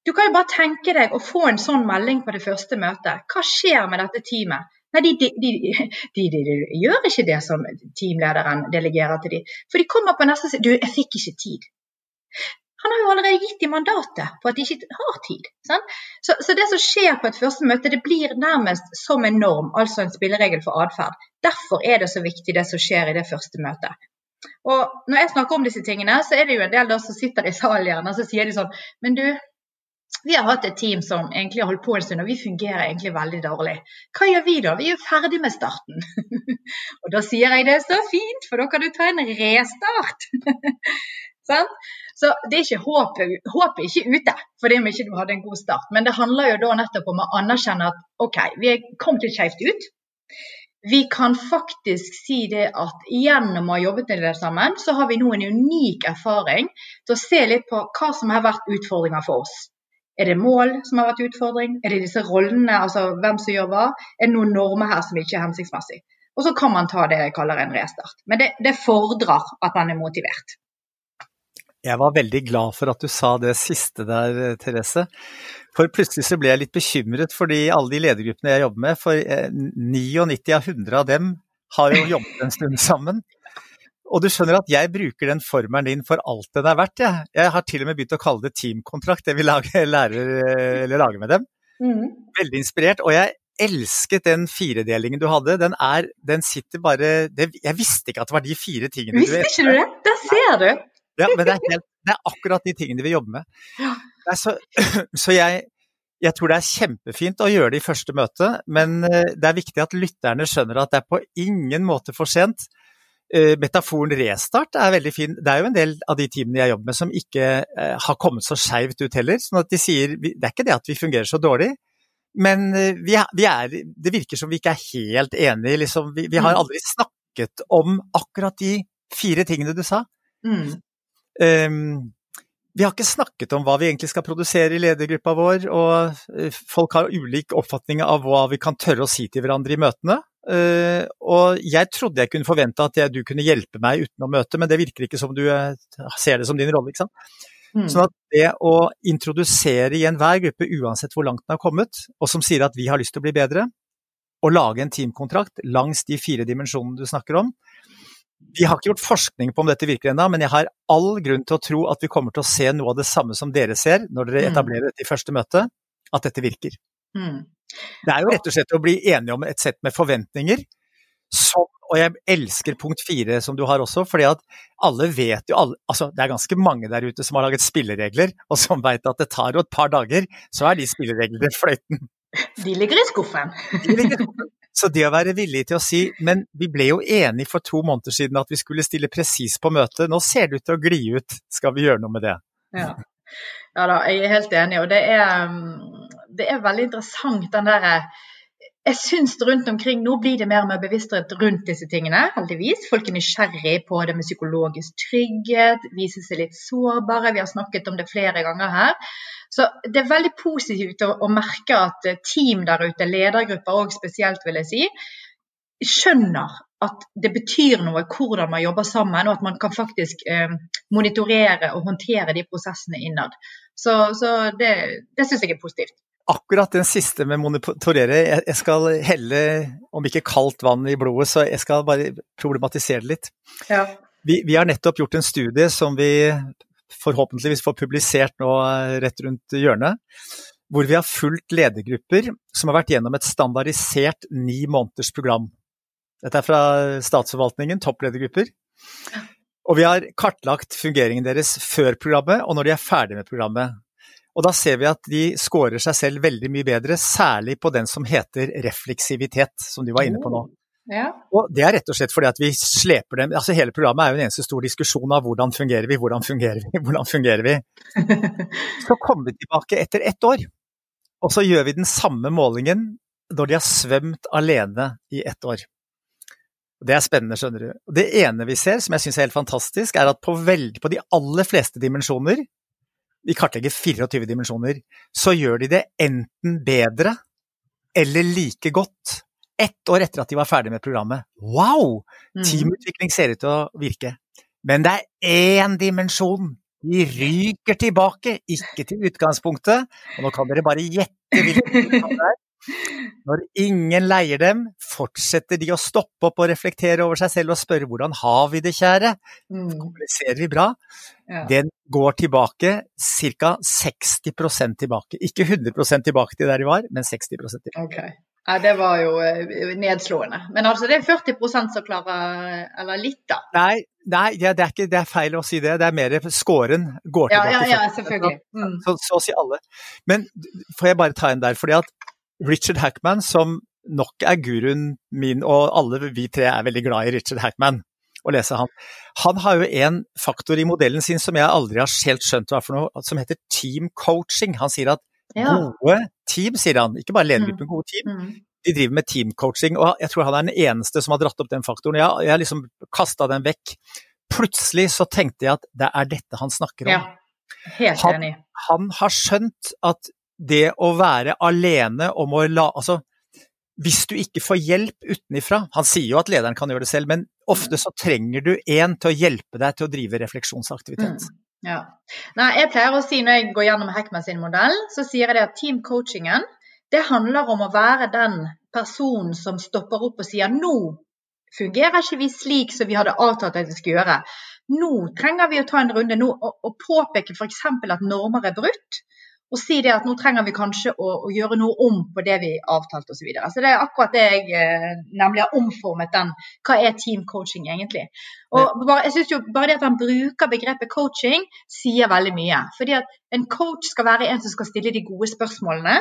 Du kan jo bare tenke deg å få en sånn melding på det første møtet. Hva skjer med dette teamet? Nei, de, de, de, de, gjør ikke det som teamlederen delegerer til dem. For de kommer på neste side Du, jeg fikk ikke tid. Han har jo allerede gitt dem mandatet på at de ikke har tid. Så, så, det som skjer på et første møte, det blir nærmest som en norm, altså en spilleregel for atferd. Derfor er det så viktig det som skjer i det første møtet. Og når jeg snakker om disse tingene, så er det jo en del som sitter i salen og så sier de sånn Men du, vi har hatt et team som egentlig har holdt på en stund, og vi fungerer egentlig veldig dårlig. Hva gjør vi da? Vi er jo ferdig med starten. og da sier jeg det er så fint, for da kan du ta en restart. sånn? Så det er ikke håpet, håpet er ikke ute fordi om ikke du hadde en god start. Men det handler jo da nettopp om å anerkjenne at OK, vi er kommet litt skjevt ut. Vi kan faktisk si det at gjennom å ha jobbet med det sammen, så har vi nå en unik erfaring til å se litt på hva som har vært utfordringer for oss. Er det mål som har vært utfordring? Er det disse rollene, altså hvem som gjør hva? Er det noen normer her som ikke er hensiktsmessig? Og så kan man ta det jeg kaller en restart. Men det, det fordrer at man er motivert. Jeg var veldig glad for at du sa det siste der, Therese. For plutselig så ble jeg litt bekymret fordi alle de ledergruppene jeg jobber med, for 99 av 100 av dem har jo jobbet en stund sammen. Og du skjønner at jeg bruker den formelen din for alt den er verdt. Jeg, jeg har til og med begynt å kalle det teamkontrakt, det vi lager, lærer, lager med dem. Mm. Veldig inspirert. Og jeg elsket den firedelingen du hadde. Den er Den sitter bare det, Jeg visste ikke at det var de fire tingene visste du Visste ikke du det? Der ser du! Ja, men det er, helt, det er akkurat de tingene vi jobber med. Ja. Så, så jeg, jeg tror det er kjempefint å gjøre det i første møte, men eh, det er viktig at lytterne skjønner at det er på ingen måte for sent. Eh, metaforen restart er veldig fin. Det er jo en del av de teamene jeg jobber med som ikke eh, har kommet så skeivt ut heller. sånn at de sier Det er ikke det at vi fungerer så dårlig, men eh, vi er, vi er, det virker som vi ikke er helt enige. Liksom. Vi, vi, har mm. aldri snakket om akkurat de fire tingene du sa. Mm. Um, vi har ikke snakket om hva vi egentlig skal produsere i ledergruppa vår, og folk har ulik oppfatning av hva vi kan tørre å si til hverandre i møtene. Uh, og jeg trodde jeg kunne forvente at jeg, du kunne hjelpe meg uten å møte, men det virker ikke som du uh, ser det som din rolle. ikke sant? Mm. Sånn at det å introdusere i enhver gruppe, uansett hvor langt den har kommet, og som sier at vi har lyst til å bli bedre, og lage en teamkontrakt langs de fire dimensjonene du snakker om Vi har ikke gjort forskning på om dette virker ennå, men jeg har all grunn til å tro at vi kommer til å se noe av det samme som dere ser når dere mm. etablerer dette i første møte, at dette virker. Mm. Det er jo rett og slett å bli enige om et sett med forventninger. Som, og jeg elsker punkt fire som du har også, fordi at alle vet jo alle, altså Det er ganske mange der ute som har laget spilleregler, og som vet at det tar jo et par dager, så er de spillereglene fløyten. De ligger i skuffen. De ligger i skuffen. Så det å være villig til å si Men vi ble jo enige for to måneder siden at vi skulle stille presis på møtet, nå ser det ut til å gli ut, skal vi gjøre noe med det? Ja. ja da, jeg er helt enig, og det er det er veldig interessant den derre jeg syns rundt omkring nå blir det mer og mer bevissthet rundt disse tingene, heldigvis. Folk er nysgjerrig på det med psykologisk trygghet, viser seg litt sårbare. Vi har snakket om det flere ganger her. Så det er veldig positivt å, å merke at team der ute, ledergrupper òg spesielt, vil jeg si, skjønner at det betyr noe hvordan man jobber sammen, og at man kan faktisk eh, monitorere og håndtere de prosessene innad. Så, så det, det syns jeg er positivt akkurat den siste med monitorere, jeg skal helle, om ikke kaldt vann i blodet, så jeg skal bare problematisere det litt. Ja. Vi, vi, har nettopp gjort en studie som vi forhåpentligvis får publisert nå eh, rett rundt hjørnet. Hvor vi har fulgt ledergrupper som har vært gjennom et standardisert ni måneders program. Dette er fra statsforvaltningen, toppledergrupper. Og vi har kartlagt fungeringen deres før programmet og når de er ferdig med programmet. Og da ser vi at de scorer seg selv veldig mye bedre, særlig på den som heter refleksivitet, som de var inne på nå. Ja. Og det er rett og slett fordi at vi sleper dem altså Hele programmet er jo en eneste stor diskusjon av hvordan fungerer vi, hvordan fungerer vi, hvordan fungerer vi. Så kommer vi tilbake etter ett år, og så gjør vi den samme målingen når de har svømt alene i ett år. Det er spennende, skjønner du. Det ene vi ser, som jeg syns er helt fantastisk, er at på, veld, på de aller fleste dimensjoner vi kartlegger 24 dimensjoner, så gjør de det enten bedre eller like godt ett år etter at de var ferdig med programmet. Wow! Mm. Teamutvikling ser ut til å virke. Men det er én dimensjon. De ryker tilbake, ikke til utgangspunktet. Og nå kan dere bare gjette hvilken det er. Når ingen leier dem, fortsetter de å stoppe opp og reflektere over seg selv og spørre hvordan har vi det, kjære? Mm. Kommuniserer vi bra? Ja. Den går tilbake ca. 60% tilbake. Ikke 100% tilbake til der de var, men 60 tilbake. Okay. Ja, Det var jo eh, nedslående. Men altså det er 40% som klarer Eller litt, da. Nei, nei det, er ikke, det, er feil å si det. Det er mer scoren går tilbake. Ja, ja, ja selvfølgelig. Mm. Så, så, å si alle. Men får jeg bare ta en der, fordi at Richard Hackman, som nok er guruen min, og alle vi tre er veldig glad i Richard Hackman, å lese han. Han har jo en faktor i modellen sin som jeg aldri har helt skjønt hva for noe, som heter team coaching. Han sier at ja. gode team, sier han, ikke bare ledergruppen, mm. gode team, mm. de driver med team coaching. Og jeg tror han er den eneste som har dratt opp den faktoren. Jeg har liksom kasta den vekk. Plutselig så tenkte jeg at det er dette han snakker om. Ja, helt enig. Han, han har skjønt at det å være alene om å la Altså, hvis du ikke får hjelp utenifra Han sier jo at lederen kan gjøre det selv, men ofte så trenger du en til å hjelpe deg til å drive refleksjonsaktivitet. Mm. Ja. Nei, jeg pleier å si når jeg går gjennom Heckman sin modell, så sier jeg det at teamcoachingen det handler om å være den personen som stopper opp og sier nå fungerer ikke vi slik som vi hadde avtalt at vi skulle gjøre. Nå trenger vi å ta en runde nå og, og påpeke f.eks. at normer er brutt og si det at nå trenger vi kanskje å, å gjøre noe om på det vi avtalte osv. Så, videre. så det er akkurat det jeg eh, nemlig har omformet den. Hva er team coaching egentlig? Og bare, jeg synes jo bare det at han bruker begrepet coaching, sier veldig mye. Fordi at en coach skal være en som skal stille de gode spørsmålene.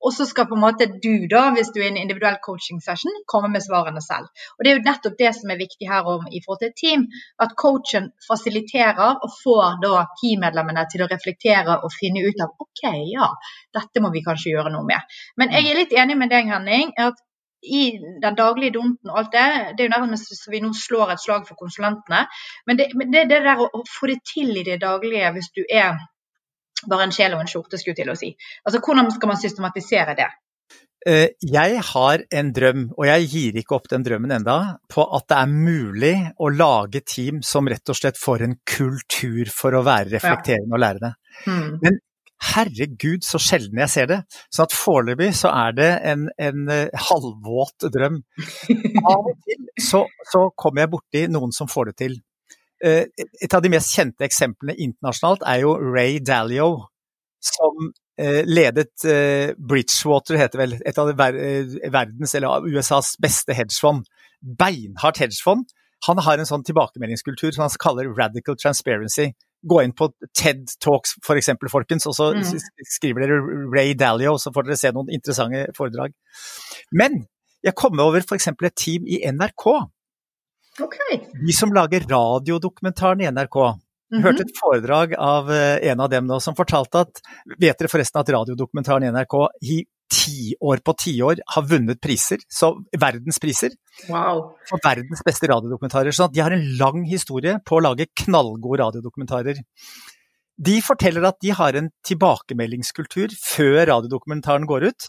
Og så skal på en måte du, da, hvis du er i en individuell coaching session, komme med svarene selv. Og Det er jo nettopp det som er viktig her om, i forhold til et team. At coachen fasiliterer og får da teammedlemmene til å reflektere og finne ut av OK, ja, dette må vi kanskje gjøre noe med. Men jeg er litt enig med deg, Henning. at i den daglige dunten og alt det, det er jo nærmest så vi nå slår et slag for konsulentene. Men det, det, det der å, å få det til i det daglige hvis du er bare en sjel og en skjorte, skulle til å si. Altså, Hvordan skal man systematisere det? Eh, jeg har en drøm, og jeg gir ikke opp den drømmen enda, på at det er mulig å lage team som rett og slett får en kultur for å være reflekterende og lærende. Mm. Men herregud, så sjelden jeg ser det. Så at foreløpig så er det en, en uh, halvvåt drøm. Av og til så, så kommer jeg borti noen som får det til. Eh, et av de mest kjente eksemplene internasjonalt er jo Ray Dalio, som eh, ledet eh, Bridgewater, heter vel, et av verdens eller USAs beste hedgefond. Beinhardt hedgefond. Han har en sånn tilbakemeldingskultur som han kaller radical transparency. Gå inn på TED Talks for eksempel, folkens, og så mm. skriver dere Ray Dalio, så får dere se noen interessante foredrag. Men jeg kom over f.eks. et team i NRK Okay. De som lager radiodokumentaren i NRK. Mm -hmm. Hørte et foredrag av eh, en av dem nå som fortalte at Vet dere forresten at radiodokumentaren i NRK i tiår på tiår har vunnet priser, så verdenspriser, wow. for verdens beste radiodokumentarer. Så de har en lang historie på å lage knallgode radiodokumentarer. De forteller at de har en tilbakemeldingskultur før radiodokumentaren går ut,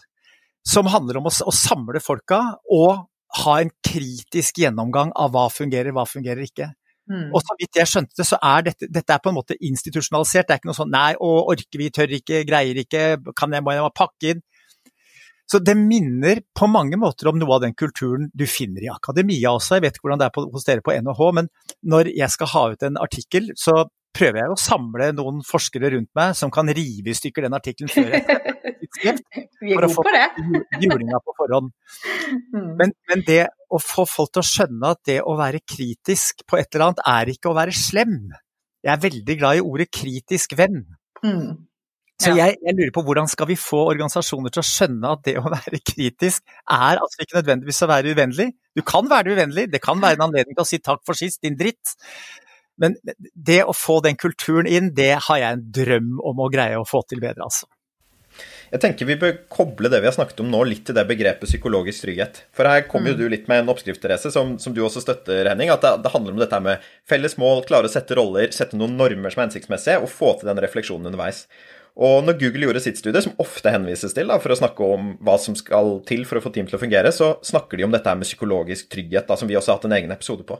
som handler om å, å samle folka og ha en kritisk gjennomgang av hva fungerer, hva fungerer ikke. Mm. Og så vidt jeg skjønte det, så er dette, dette er på en måte institusjonalisert. Det er ikke noe sånn nei, å, orker vi, tør ikke, greier ikke, kan jeg, må jeg pakke inn? Så det minner på mange måter om noe av den kulturen du finner i akademia også. Jeg vet ikke hvordan det er på, hos dere på NHH, men når jeg skal ha ut en artikkel, så prøver jeg å samle noen forskere rundt meg som kan rive i stykker den artikkelen før jeg skrift, for å få julinga på forhånd. Mm. Men, men, det å få folk til å skjønne at det å være kritisk på et eller annet, er ikke å være slem. Jeg er veldig glad i ordet kritisk venn. Mm. Så jeg, jeg, lurer på hvordan skal vi få organisasjoner til å skjønne at det å være kritisk er altså ikke nødvendigvis å være uvennlig. Du kan være uvennlig, det kan være en anledning til å si takk for sist, din dritt. Men det å få den kulturen inn, det har jeg en drøm om å greie å få til bedre, altså. Jeg tenker Vi bør koble det vi har snakket om nå, litt til det begrepet psykologisk trygghet. For her kommer jo mm. du litt med en oppskrift, Therese, som, som, du også støtter, Henning. At det, det, handler om dette med felles mål, klare å sette roller, sette noen normer som er hensiktsmessige, og få til den refleksjonen underveis. Og når Google gjorde sitt studie, som ofte henvises til da, for å snakke om hva som skal til for å få team til å fungere, så snakker de om dette med psykologisk trygghet, da, som vi også har hatt en egen episode på.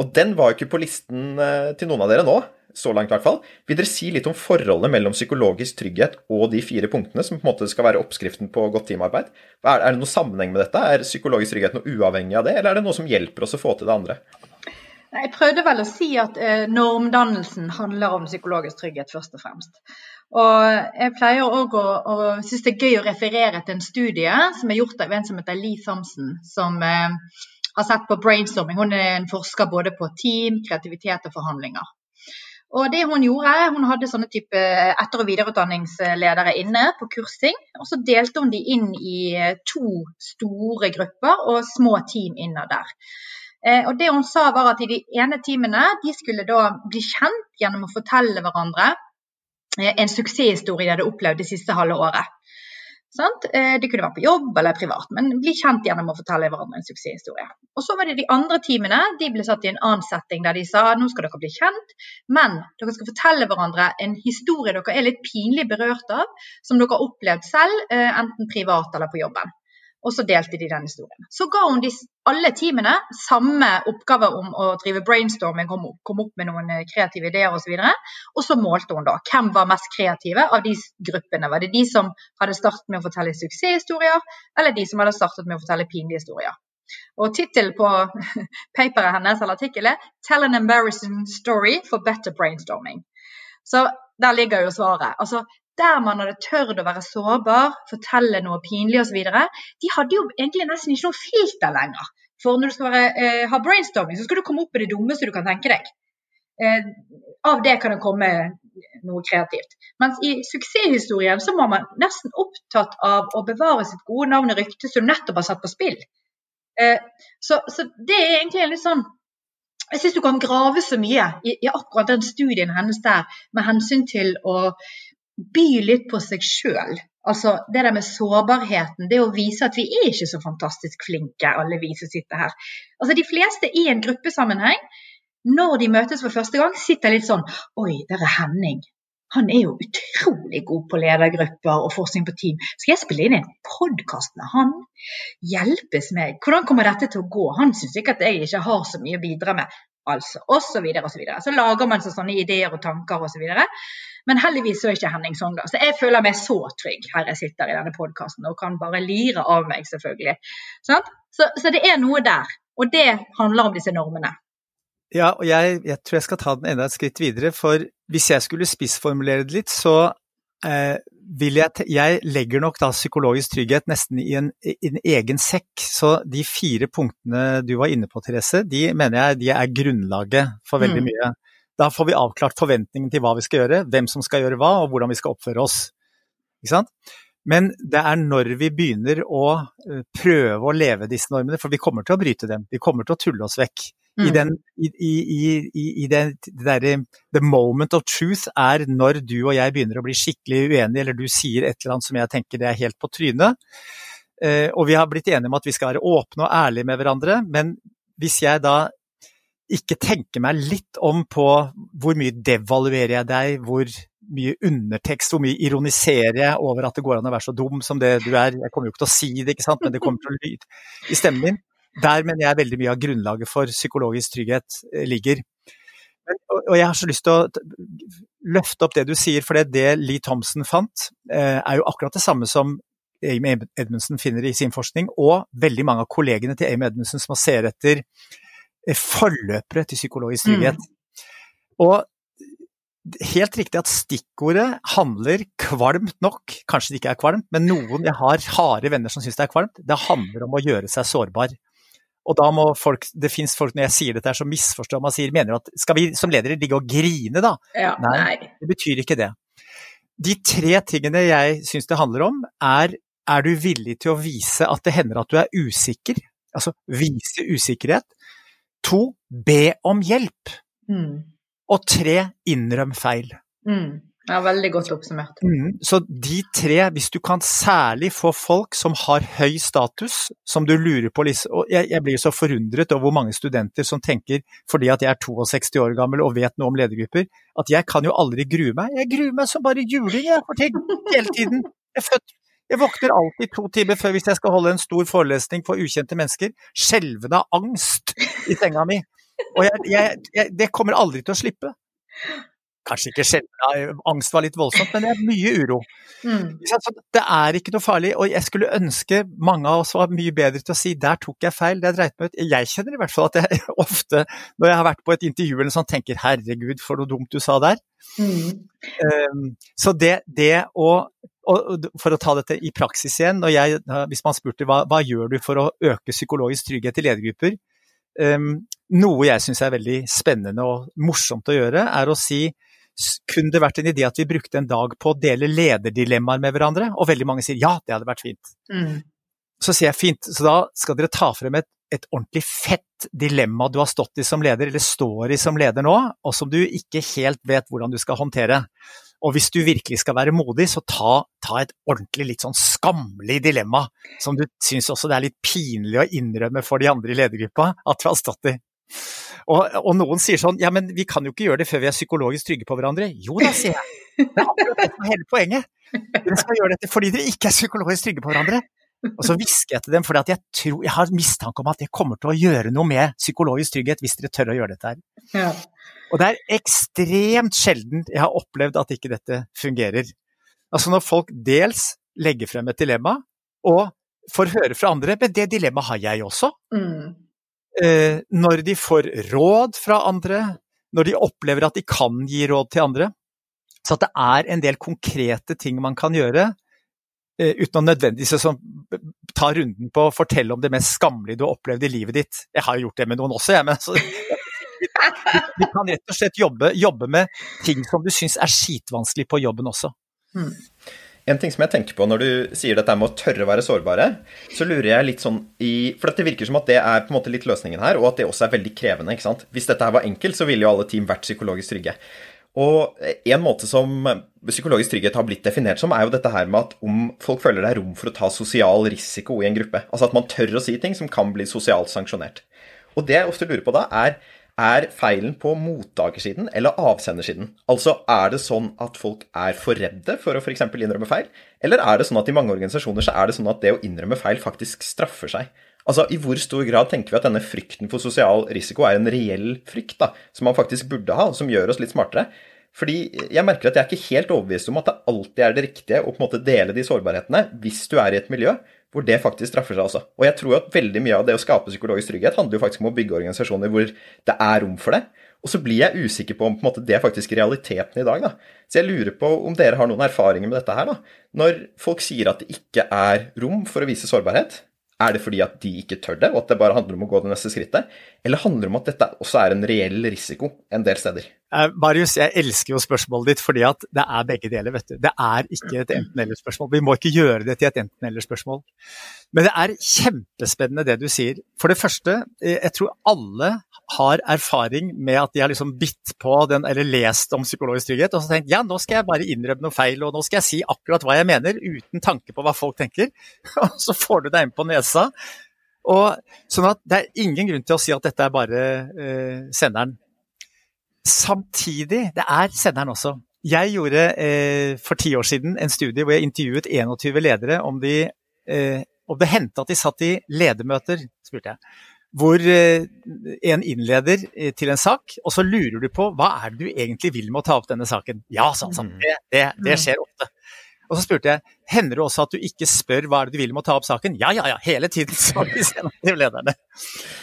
Og den var jo ikke på listen eh, til noen av dere nå, så langt i hvert fall. Vil dere si litt om forholdet mellom psykologisk trygghet og de fire punktene, som på en måte skal være oppskriften på godt teamarbeid? Er, det noen sammenheng med dette? Er psykologisk trygghet noe uavhengig av det, eller er det noe som hjelper oss å få til det andre? Jeg prøvde vel å si at eh, normdannelsen handler om psykologisk trygghet først og fremst. Og jeg pleier òg å, å synes det er gøy å referere til en studie som er gjort av en som heter Lee Thompson, som eh, har sett på brainstorming. Hun er en forsker både på team, kreativitet og forhandlinger. Og det Hun gjorde, hun hadde sånne type etter- og videreutdanningsledere inne på kursing. og Så delte hun de inn i to store grupper og små team innad der. Eh, og det hun sa var at i De ene teamene de skulle da bli kjent gjennom å fortelle hverandre eh, en suksesshistorie de hadde opplevd det siste halve året. Sant? Eh, det kunne være på jobb eller privat, men bli kjent gjennom å fortelle hverandre en suksesshistorie. Og så var det de andre teamene. De ble satt i en annen setting der de sa nå skal dere bli kjent, men dere skal fortelle hverandre en historie dere er litt pinlig berørt av, som dere har opplevd selv, eh, enten privat eller på jobben. Og så delte de den historien. Så ga hun de, alle teamene samme oppgave om å drive brainstorming, komme kom opp med noen eh, kreative ideer osv. Og, så og så målte hun da hvem var mest kreative av de gruppene. Var det de som hadde startet med å fortelle suksesshistorier, eller de som hadde startet med å fortelle pinlige historier. Og Tittelen på paperet hennes eller artikkelen 'Tell an embarrassing story for better brainstorming'. Så der ligger jo svaret. Altså, der man hadde tørt å være sårbar, fortelle noe pinlig osv., de hadde jo egentlig nesten ikke noe filter lenger. For når du skal være, eh, ha brainstorming, så skal du komme opp med det dummeste du kan tenke deg. Eh, av det kan det komme noe kreativt. Mens i suksesshistorien så var man nesten opptatt av å bevare sitt gode navn og rykte som nettopp har satt på spill. Eh, så, så, det er egentlig en litt sånn jeg syns du kan grave så mye i, i, akkurat den studien hennes der, med hensyn til å by litt på seg sjøl. Altså det der med sårbarheten, det å vise at vi er ikke så fantastisk flinke, alle vi som sitter her. Altså De fleste i en gruppesammenheng, når de møtes for første gang, sitter litt sånn Oi, der er Henning. Han er jo utrolig god på ledergrupper og forskning på team. Skal jeg spille inn en podkast med han? Hjelpes meg. Hvordan kommer dette til å gå? Han syns ikke at jeg ikke har så mye å bidra med. Altså, osv. Så, videre, og så, videre. så lager man seg sånne ideer og tanker osv. Men heldigvis er ikke Henning sånn, da. Så jeg føler meg så trygg her jeg sitter i denne podkasten og kan bare lire av meg, selvfølgelig. Så, så, det er noe der. Og det handler om disse normene. Ja, og jeg, jeg, tror jeg skal ta den enda et skritt videre. For hvis jeg skulle spissformulere det litt, så eh, jeg Jeg legger nok da psykologisk trygghet nesten i en, i en, egen sekk. Så de fire punktene du var inne på, Therese, de mener jeg de er grunnlaget for veldig mm. Da får vi avklart forventningen til hva vi skal gjøre, hvem som skal gjøre hva, og hvordan vi skal oppføre oss. Men det er når vi begynner å eh, prøve å leve disse normene, for vi kommer til å bryte dem, vi kommer til å tulle oss vekk. Mm. I, den, i, i, i den, det derre The moment of truth er når du og jeg begynner å bli skikkelig uenige, eller du sier et eller annet som jeg tenker det er helt på trynet. Eh, og vi har blitt enige om at vi skal være åpne og ærlige med hverandre, men hvis jeg da ikke tenke meg litt om på hvor mye devaluerer jeg deg, hvor mye undertekst, hvor mye ironiserer jeg over at det går an å være så dum som det du er. Jeg kommer jo ikke til å si det, ikke sant, men det kommer til å lyde i stemmen din. Der mener jeg veldig mye av grunnlaget for psykologisk trygghet eh, ligger. Og jeg har så lyst til å løfte opp det du sier, for det Lee Thompson fant, eh, er jo akkurat det samme som Amy Edmundsen finner i sin forskning, og veldig mange av kollegene til Amy Edmundsen som ser etter forløpere til psykologisk trygghet. Mm. Og helt riktig at stikkordet handler kvalmt nok, kanskje det ikke er kvalmt, men noen jeg har harde venner som syns det er kvalmt, det handler om å gjøre seg sårbar. Og da må folk, det fins folk når jeg sier dette her som misforstår man sier, mener at skal vi som ledere ligge og grine da? Ja, nei, nei, det betyr ikke det. De tre tingene jeg syns det handler om, er er du villig til å vise at det hender at du er usikker? Altså vise usikkerhet. To, be om hjelp. Mm. Og tre, innrøm feil. Mm. Ja, veldig godt oppsummert. Mm. Så de tre, hvis du kan særlig få folk som har høy status, som du lurer på og jeg, jeg blir så forundret over hvor mange studenter som tenker, fordi at jeg er 62 år gammel og vet noe om ledergrupper, at jeg kan jo aldri grue meg. Jeg gruer meg som bare juling, jeg, for ting, hele tiden. Jeg er født jeg våkner alltid to timer før hvis jeg skal holde en stor forelesning for ukjente mennesker, skjelvende av angst i senga mi. Og jeg, jeg, jeg, det kommer aldri til å slippe. Kanskje ikke sjelden, angst var litt voldsomt, men det er mye uro. Mm. Det er ikke noe farlig, og jeg skulle ønske mange av oss var mye bedre til å si 'der tok jeg feil', det dreit meg ut. Jeg kjenner i hvert fall at jeg ofte, når jeg har vært på et intervju eller sånn, tenker 'herregud, for noe dumt du sa der'. Mm. Um, så det, det å og for å ta dette i praksis igjen, jeg, hvis man spurte hva, hva gjør du for å øke psykologisk trygghet i ledergrupper, um, noe jeg syns er veldig spennende og morsomt å gjøre, er å si kunne det vært en idé at vi brukte en dag på å dele lederdilemmaer med hverandre? Og veldig mange sier ja, det hadde vært fint. Mm. Så sier jeg fint, så da skal dere ta frem et, et, ordentlig fett dilemma du har stått i som leder, eller står i som leder nå, og som du ikke helt vet hvordan du skal håndtere. Og hvis du virkelig skal være modig, så ta, ta et ordentlig litt sånn skammelig dilemma, som du syns også det er litt pinlig å innrømme for de andre i ledergruppa at du har stått i. Og, og, noen sier sånn ja, men vi kan jo ikke gjøre det før vi er psykologisk trygge på hverandre. Jo da, sier jeg. Det er akkurat det som er hele poenget. Dere skal gjøre dette fordi dere ikke er psykologisk trygge på hverandre. Og så hvisker jeg til dem, for jeg, jeg har mistanke om at det kommer til å gjøre noe med psykologisk trygghet hvis dere tør å gjøre dette her. Ja. Og det er ekstremt sjelden jeg har opplevd at ikke dette fungerer. Altså når folk dels legger frem et dilemma, og får høre fra andre men det dilemmaet har jeg også. Mm. Eh, når de får råd fra andre, når de opplever at de kan gi råd til andre. Så at det er en del konkrete ting man kan gjøre Eh, uten å nødvendigvis ta runden på å fortelle om det mest skammelige du har opplevd i livet ditt. Jeg har gjort det med noen også, jeg, men altså, du kan rett og slett jobbe, jobbe med ting som du syns er skitvanskelig på jobben også. Mm. En ting som jeg tenker på når du sier dette med å tørre å være sårbare, så lurer jeg litt sånn i For det virker som at det er på en måte litt løsningen her, og at det også er veldig krevende. ikke sant? Hvis dette her var enkelt, så ville jo alle team vært psykologisk trygge. Og en måte som psykologisk trygghet har blitt definert som, er jo dette her med at om folk føler det er rom for å ta sosial risiko i en gruppe. Altså at man tør å si ting som kan bli sosialt sanksjonert. Og det jeg ofte lurer på da, er er feilen på mottakersiden eller avsendersiden? Altså er det sånn at folk er for redde for å f.eks. innrømme feil, eller er det sånn at i mange organisasjoner så er det sånn at det å innrømme feil faktisk straffer seg? Altså, I hvor stor grad tenker vi at denne frykten for sosial risiko er en reell frykt, da, som man faktisk burde ha, og som gjør oss litt smartere? Fordi jeg merker at jeg er ikke helt overbevist om at det alltid er det riktige å på en måte dele de sårbarhetene hvis du er i et miljø hvor det faktisk straffer seg altså. Og jeg tror at veldig mye av det å skape psykologisk trygghet handler jo faktisk om å bygge organisasjoner hvor det er rom for det. Og så blir jeg usikker på om på måte, det er faktisk realiteten i dag. da. Så jeg lurer på om dere har noen erfaringer med dette her. da. Når folk sier at det ikke er rom for å vise sårbarhet, er det fordi at de ikke tør det, og at det bare handler om å gå det neste skrittet? Eller handler det om at dette også er en reell risiko en del steder? Eh, Marius, jeg elsker jo spørsmålet ditt fordi at det er begge deler. vet du. Det er ikke et enten-eller-spørsmål. Vi må ikke gjøre det til et enten-eller-spørsmål. Men det er kjempespennende det du sier. For det første, eh, jeg tror alle har erfaring med at de har liksom bitt på den, eller lest om psykologisk trygghet, og så tenkt ja, nå skal jeg bare innrømme noe feil, og nå skal jeg si akkurat hva jeg mener, uten tanke på hva folk tenker. Og så får du deg inn på nesa. Og, sånn at det er ingen grunn til å si at dette er bare eh, senderen. Samtidig, det er senderen også. Jeg gjorde eh, for ti år siden en studie hvor jeg intervjuet 21 ledere om de eh, om det hendte at de satt i ledermøter, spurte jeg hvor eh, en innleder eh, til en sak, og så lurer du på hva er det du egentlig vil med å ta opp denne saken. Ja, han. Mm. Det, det, det, mm. skjer ofte. Og så spurte jeg hender det også at du ikke spør hva er det du vil med å ta opp saken. Ja, ja, ja, hele tiden, sa de lederne.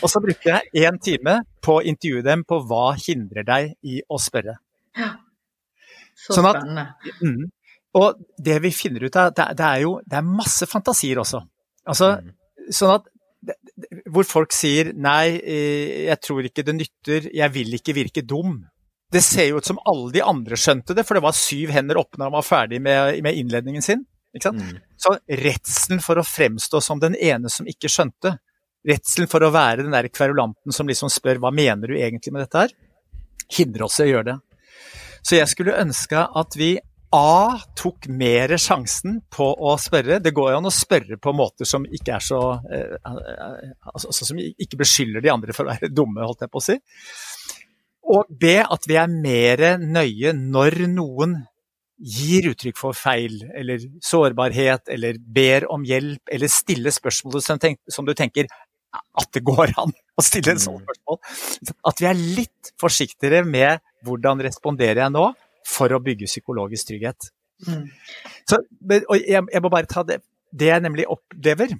Og så brukte jeg én time på å intervjue dem på hva hindrer deg i å spørre. Ja, så sånn at, spennende. Mm, og det vi finner ut av, det, det, er jo det er masse fantasier også. Altså, mm. Sånn at hvor folk sier nei, eh, jeg tror ikke det nytter, jeg vil ikke virke dum. Det ser jo ut som alle de andre skjønte det, for det var syv hender oppe når han var ferdig med, med innledningen sin. Mm. Så redselen for å fremstå som den ene som ikke skjønte, redselen for å være den der kverulanten som liksom spør hva mener du egentlig med dette her, hindrer oss i å gjøre det. Så jeg skulle ønske at vi A tok mer sjansen på å spørre. Det går jo an å spørre på måter som ikke er så eh, eh, altså, Som ikke beskylder de andre for å være dumme, holdt jeg på å si. Og B at vi er mer nøye når noen gir uttrykk for feil eller sårbarhet eller ber om hjelp eller stiller spørsmål som, tenk, som du tenker at det går an å stille et sånt mm. spørsmål. At vi er litt forsiktigere med hvordan responderer jeg nå, for å bygge psykologisk trygghet. Mm. Så, og jeg, jeg, må bare ta det, det jeg nemlig opplever.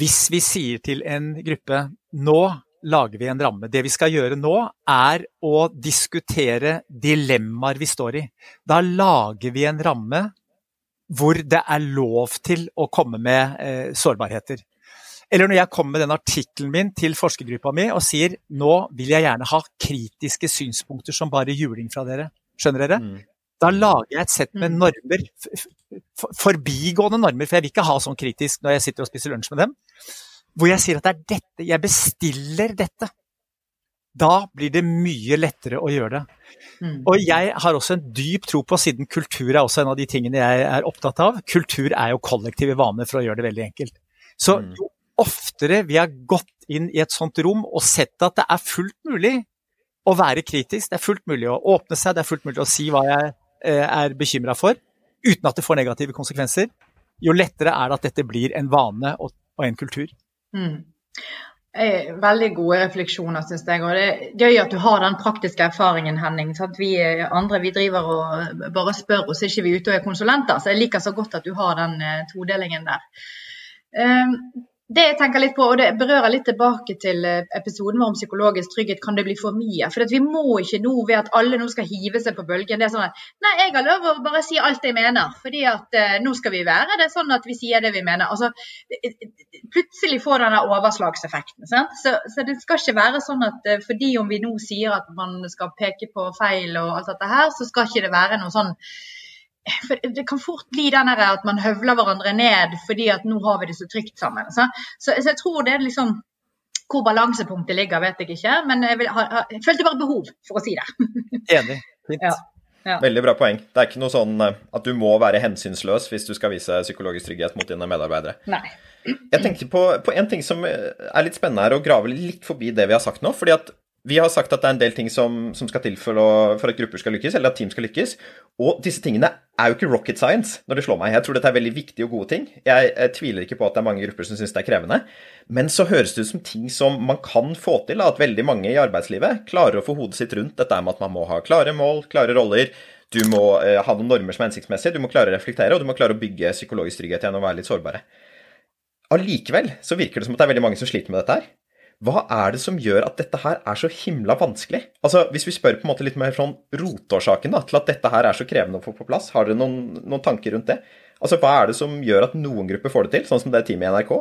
Hvis vi sier til en gruppe nå lager vi en ramme. Det vi skal gjøre nå, er å diskutere dilemmaer vi står i. Da lager vi en ramme hvor det er lov til å komme med eh, sårbarheter. Eller når jeg kommer med den artikkelen min til forskergruppa mi og sier nå vil jeg gjerne ha kritiske synspunkter som bare juling fra dere. Skjønner dere? Mm. Da lager jeg et sett med mm. normer, forbigående normer, for jeg vil ikke ha sånn kritisk når jeg sitter og spiser lunsj med dem, hvor jeg sier at det er dette, jeg bestiller dette. Da blir det mye lettere å gjøre det. Mm. Og jeg har også en dyp tro på, siden kultur er også en av de tingene jeg er opptatt av, kultur er jo kollektive vaner for å gjøre det veldig enkelt. Så mm. jo oftere vi har gått inn i et sånt rom og sett at det er fullt mulig å være kritisk. Det er fullt mulig å åpne seg, det er fullt mulig å si hva jeg eh, er bekymra for, uten at det får negative konsekvenser. jo lettere er det at dette blir en vane og, og en kultur. Mm. Veldig gode refleksjoner, syns jeg. Og det er gøy at du har den praktiske erfaringen, Henning. Sant? Vi andre vi driver og bare spør oss, ikke vi ute og er konsulenter. Så jeg liker så godt at du har den uh, todelingen der. Det jeg tenker litt på, og det berører litt tilbake til episoden episoden om psykologisk trygghet, kan det bli for mye? For vi må ikke nå ved at alle nå skal hive seg på bølgen. Det er sånn at nei, jeg har lov å bare si alt jeg mener, fordi at eh, nå skal vi være det sånn at vi sier det vi mener. Altså, plutselig får denne overslagseffekten. Så, så, det skal ikke være sånn at uh, fordi om vi nå sier at man skal peke på feil og alt dette her, så skal ikke det være noe sånn for Det kan fort bli den at man høvler hverandre ned fordi at nå har vi det så trygt sammen. Så, så, så jeg tror det er liksom Hvor balansepunktet ligger, vet jeg ikke, men jeg, vil, ha, jeg følte bare behov for å si det. Enig. Fint. Ja. Ja. Veldig bra poeng. Det er ikke noe sånn eh, at du må være hensynsløs hvis du skal vise psykologisk trygghet mot dine medarbeidere. Nei. Jeg tenkte på, på, en ting som er litt spennende her, å grave litt forbi det vi har sagt nå. fordi at vi har sagt at det er en del ting som, som skal til for, å, for, at grupper skal lykkes, eller at team skal lykkes. Og disse tingene er jo ikke rocket science når det slår meg. Jeg tror dette er veldig viktige og gode ting. Jeg, tviler ikke på at det er mange grupper som syns det er krevende. Men så høres det ut som ting som man kan få til. At veldig mange i arbeidslivet klarer å få hodet sitt rundt dette med at man må ha klare mål, klare roller. Du må eh, ha noen normer som er hensiktsmessige, du må klare å reflektere, og du må klare å bygge psykologisk trygghet gjennom å være litt sårbare. Allikevel så virker det som at det er veldig mange som sliter med dette her. Hva er det som gjør at dette her er så himla vanskelig? Altså, Hvis vi spør på en måte litt mer sånn rotårsaken til at dette her er så krevende å få på plass, har dere noen, noen, tanker rundt det? Altså, Hva er det som gjør at noen grupper får det til, sånn som det teamet i NRK,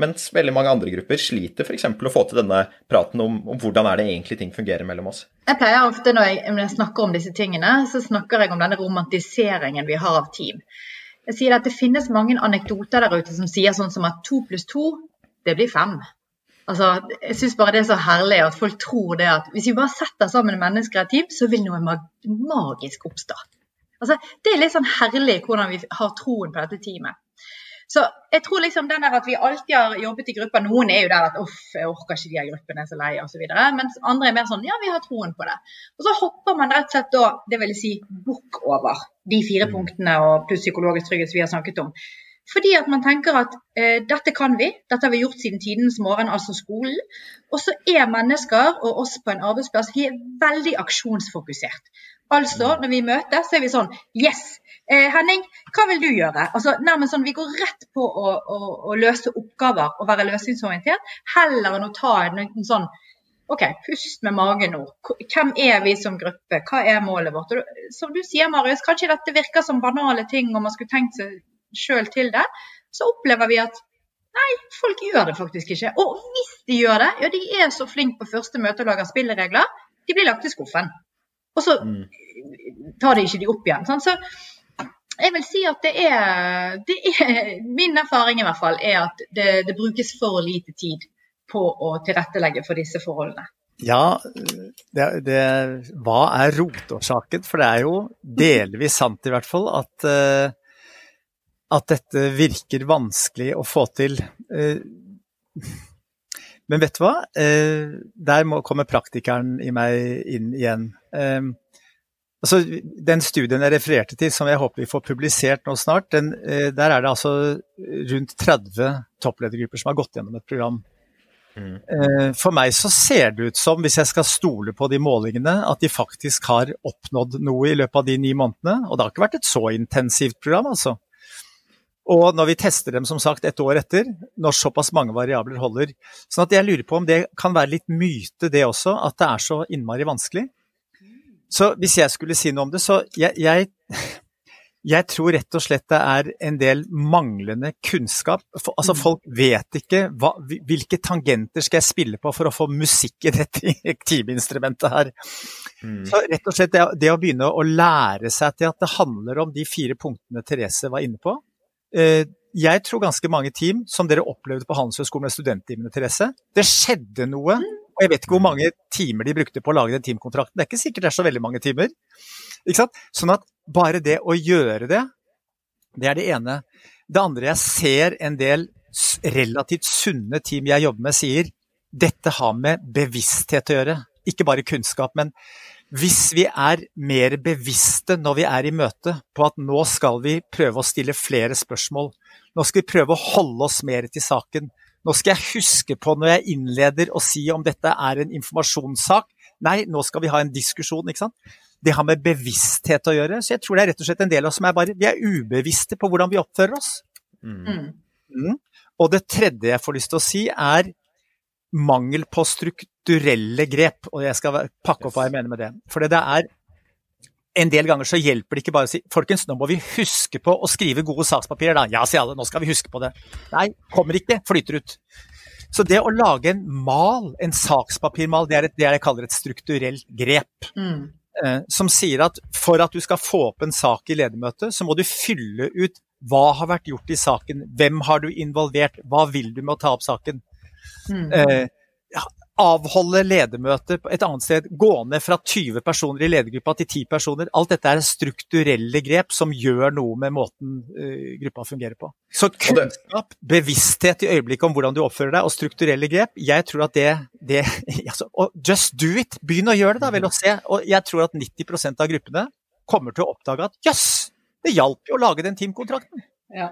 mens veldig mange andre grupper sliter f.eks. å få til denne praten om, om, hvordan er det egentlig ting fungerer mellom oss? Jeg pleier ofte når jeg, når jeg snakker om disse tingene, så snakker jeg om denne romantiseringen vi har av team. Jeg sier at Det finnes mange anekdoter der ute som sier sånn som at to pluss to, det blir fem. Altså, jeg syns bare det er så herlig at folk tror det at hvis vi bare setter sammen mennesker i et team, så vil noe magisk oppstå. Altså, det er litt sånn herlig hvordan vi har troen på dette teamet. Så jeg tror liksom den der at vi alltid har jobbet i grupper Noen er jo der at uff, jeg orker ikke de her gruppene, er så lei osv. Mens andre er mer sånn ja, vi har troen på det. Og så hopper man rett og slett da, det vil si bukk over de fire punktene og pluss psykologisk trygghet som vi har snakket om. Fordi at man tenker at eh, dette kan vi, dette har vi gjort siden tidens morgen, altså skolen. Og så er mennesker og oss på en arbeidsplass vi er veldig aksjonsfokusert. Altså, når vi møtes, så er vi sånn Yes! Eh, Henning, hva vil du gjøre? Altså, nærmest sånn, Vi går rett på å, å, å løse oppgaver og være løsningsorientert, heller enn å ta en, en sånn OK, pust med magen nå. Hvem er vi som gruppe? Hva er målet vårt? Og, som du sier, Marius, kanskje dette virker som banale ting og man skulle tenkt seg sjøl til det, så opplever vi at nei, folk gjør det faktisk ikke. Og hvis de gjør det, ja, de er så flinke på første møte og lager spilleregler, de blir lagt i skuffen. Og så mm. tar de ikke de opp igjen. Sånn. Så jeg vil si at det er, det er, Min erfaring i hvert fall er at det, det brukes for lite tid på å tilrettelegge for disse forholdene. Ja, det, det, hva er rotårsaken? For det er jo delvis sant i hvert fall at uh, at dette virker vanskelig å få til. Eh, men vet du hva? Eh, der må komme praktikeren i meg inn igjen. Eh, altså, den studien jeg refererte til, som jeg håper vi får publisert nå snart, den, der er det altså rundt 30 toppledergrupper som har gått gjennom et program. Mm. For meg så ser det ut som, hvis jeg skal stole på de målingene, at de faktisk har oppnådd noe i løpet av de ni månedene. Og det har ikke vært et så intensivt program, altså. Og når vi tester dem som sagt et år etter, når såpass mange variabler holder. Sånn at jeg lurer på om det kan være litt myte det også, at det er så innmari vanskelig. Så hvis jeg skulle si noe om det, så jeg, jeg, jeg tror rett og slett det er en del manglende kunnskap. For, altså mm. Folk vet ikke hva, hvilke tangenter skal jeg spille på for å få musikk i dette timeinstrumentet her. Mm. Så rett og slett det, det å begynne å lære seg til at det handler om de fire punktene Therese var inne på jeg tror ganske mange team, som dere opplevde på Handelshøyskolen med studenttimene, Therese, det skjedde noe. Og jeg vet ikke hvor mange timer de brukte på å lage den teamkontrakten. Det er ikke sikkert det er så veldig mange timer. Sånn at bare det å gjøre det, det er det ene. Det andre jeg ser en del relativt sunne team jeg jobber med, sier dette har med bevissthet å gjøre. Ikke bare kunnskap, men hvis vi er mer bevisste når vi er i møte på at nå skal vi prøve å stille flere spørsmål, Nå skal vi prøve å holde oss mer til saken. Nå skal jeg huske på når jeg innleder og si om dette er en informasjonssak. Nei, nå skal vi ha en diskusjon, ikke sant. Det har med bevissthet å gjøre. Så jeg tror det er rett og slett en del av oss som er bare Vi er ubevisste på hvordan vi oppfører oss. Mm. Mm. Og det tredje jeg får lyst til å si, er mangel på strukturelle grep. Og jeg skal pakke opp hva jeg mener med det. For det er en del ganger så hjelper det ikke bare å si folkens, nå må vi huske på å skrive gode sakspapirer. da. Ja, sier alle, nå skal vi huske på det. Nei, kommer ikke, flyter ut. Så det å lage en mal, en sakspapirmal, det er, et, det jeg kaller et strukturelt grep. Mm. Eh, som sier at for at du skal få opp en sak i ledermøtet, så må du fylle ut hva har vært gjort i saken, hvem har du involvert, hva vil du med å ta opp saken. Mm. Eh, avholde ledermøter et annet sted, gå ned fra 20 personer i ledergruppa til 10 personer. Alt dette er strukturelle grep som gjør noe med måten uh, gruppa fungerer på. Så kunnskap, bevissthet i øyeblikket om hvordan du oppfører deg, og strukturelle grep, jeg tror at det, det altså, Just do it! Begynn å gjøre det, da, vel, og se. Og jeg tror at 90% av gruppene kommer til å oppdage at jøss, yes, det hjalp jo å lage den teamkontrakten. Ja.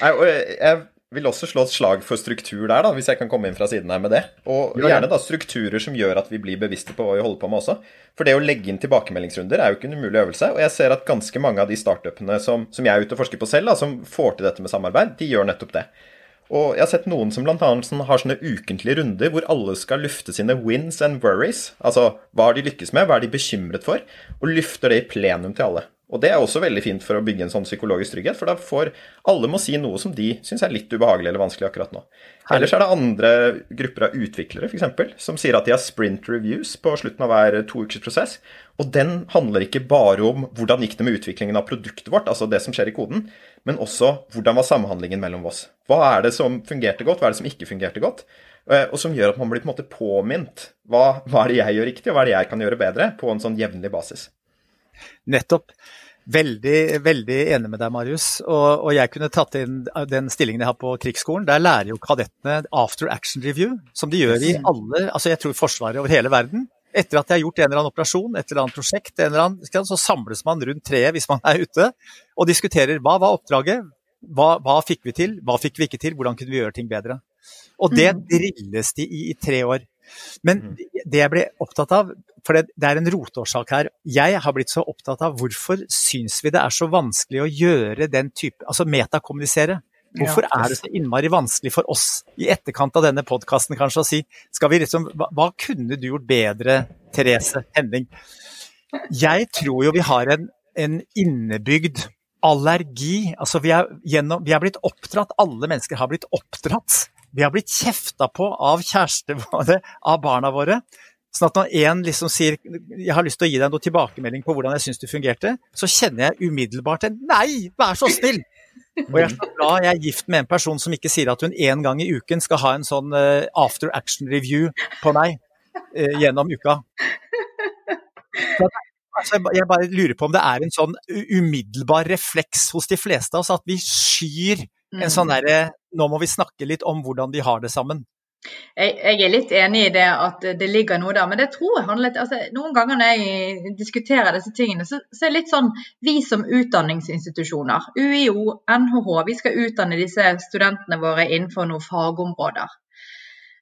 Nei, og jeg vil også slå et slag for struktur der, da, hvis jeg kan komme inn fra siden her med det. Og gjerne da strukturer som gjør at vi blir bevisste på hva vi holder på med også. For det å legge inn tilbakemeldingsrunder er jo ikke en umulig øvelse. Og jeg ser at ganske mange av de startupene som, som jeg er ute og forsker på selv, da, som får til dette med samarbeid, de gjør nettopp det. Og jeg har sett noen som bl.a. Sånn, har sånne ukentlige runder hvor alle skal lufte sine wins and worries. Altså hva har de lykkes med, hva er de bekymret for? Og lufter det i plenum til alle. Og det er også veldig fint for å bygge en sånn psykologisk trygghet, for da får alle må si noe som de syns er litt ubehagelig eller vanskelig akkurat nå. Ellers er det andre grupper av utviklere f.eks. som sier at de har sprint reviews på slutten av hver to ukers prosess. Og den handler ikke bare om hvordan gikk det med utviklingen av produktet vårt, altså det som skjer i koden, men også hvordan var samhandlingen mellom oss. Hva er det som fungerte godt, hva er det som ikke fungerte godt? Eh, og som gjør at man blir på en måte påminnet. Hva, hva er det jeg gjør riktig, og hva er det jeg kan gjøre bedre, på en sånn jevnlig basis. Nettopp. Veldig, veldig enig med deg, Marius. Og, og, jeg kunne tatt inn den stillingen jeg har på krigsskolen. Der lærer jo kadettene after action review, som de gjør i alle altså jeg tror Forsvaret over hele verden. Etter at de har gjort en eller annen operasjon, et eller annet prosjekt, eller annen, så samles man rundt treet hvis man er ute, og diskuterer hva var oppdraget, hva, hva fikk vi til, hva fikk vi ikke til, hvordan kunne vi gjøre ting bedre. Og det mm. drilles de i i tre år. Men mm. det jeg ble opptatt av, for det, det, er en rotårsak her. Jeg har blitt så opptatt av hvorfor syns vi det er så vanskelig å gjøre den type Altså metakommunisere. Hvorfor er det så innmari vanskelig for oss i etterkant av denne podkasten kanskje å si skal vi liksom, hva, hva, kunne du gjort bedre, Therese Henning? Jeg tror jo vi har en, en innebygd allergi. Altså vi er, gjennom, vi er blitt oppdratt, alle mennesker har blitt oppdratt. Vi har blitt kjefta på av kjærester våre, av barna våre Sånn at når én liksom sier jeg har lyst til å gi deg noe tilbakemelding på hvordan jeg syns du fungerte, så kjenner jeg umiddelbart en nei, vær så snill! Og jeg er så glad jeg er gift med en person som ikke sier at hun én gang i uken skal ha en sånn uh, after action review på meg eh, gjennom uka. Så, altså, jeg bare lurer på om det er en sånn umiddelbar refleks hos de fleste av oss at vi skyr en sånn mm. derre Nå må vi snakke litt om hvordan de har det sammen. Jeg, jeg, er litt enig i det at det ligger noe der, men det tror jeg handler altså, Noen ganger når jeg diskuterer disse tingene, så, så er det litt sånn Vi som utdanningsinstitusjoner, UiO, NHH, vi skal utdanne disse studentene våre innenfor noen fagområder.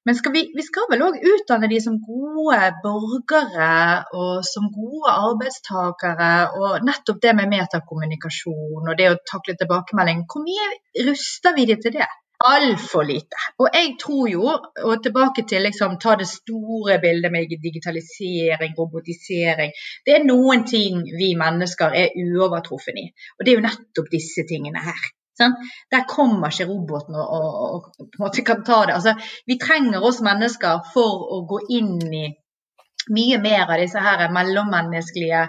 Men skal vi, vi, skal vel òg utdanne de som gode borgere og som gode arbeidstakere. Og nettopp det med metakommunikasjon og det å takle tilbakemelding. Hvor mye ruster vi de til det? Altfor lite. Og jeg tror jo, og tilbake til liksom, ta det store bildet med digitalisering, robotisering Det er noen ting vi mennesker er uovertruffen i. Og det er jo nettopp disse tingene her. Sånn? Der kommer ikke roboten og, og, og, måte kan ta det. Altså, vi trenger oss mennesker for å gå inn i mye mer av disse her mellommenneskelige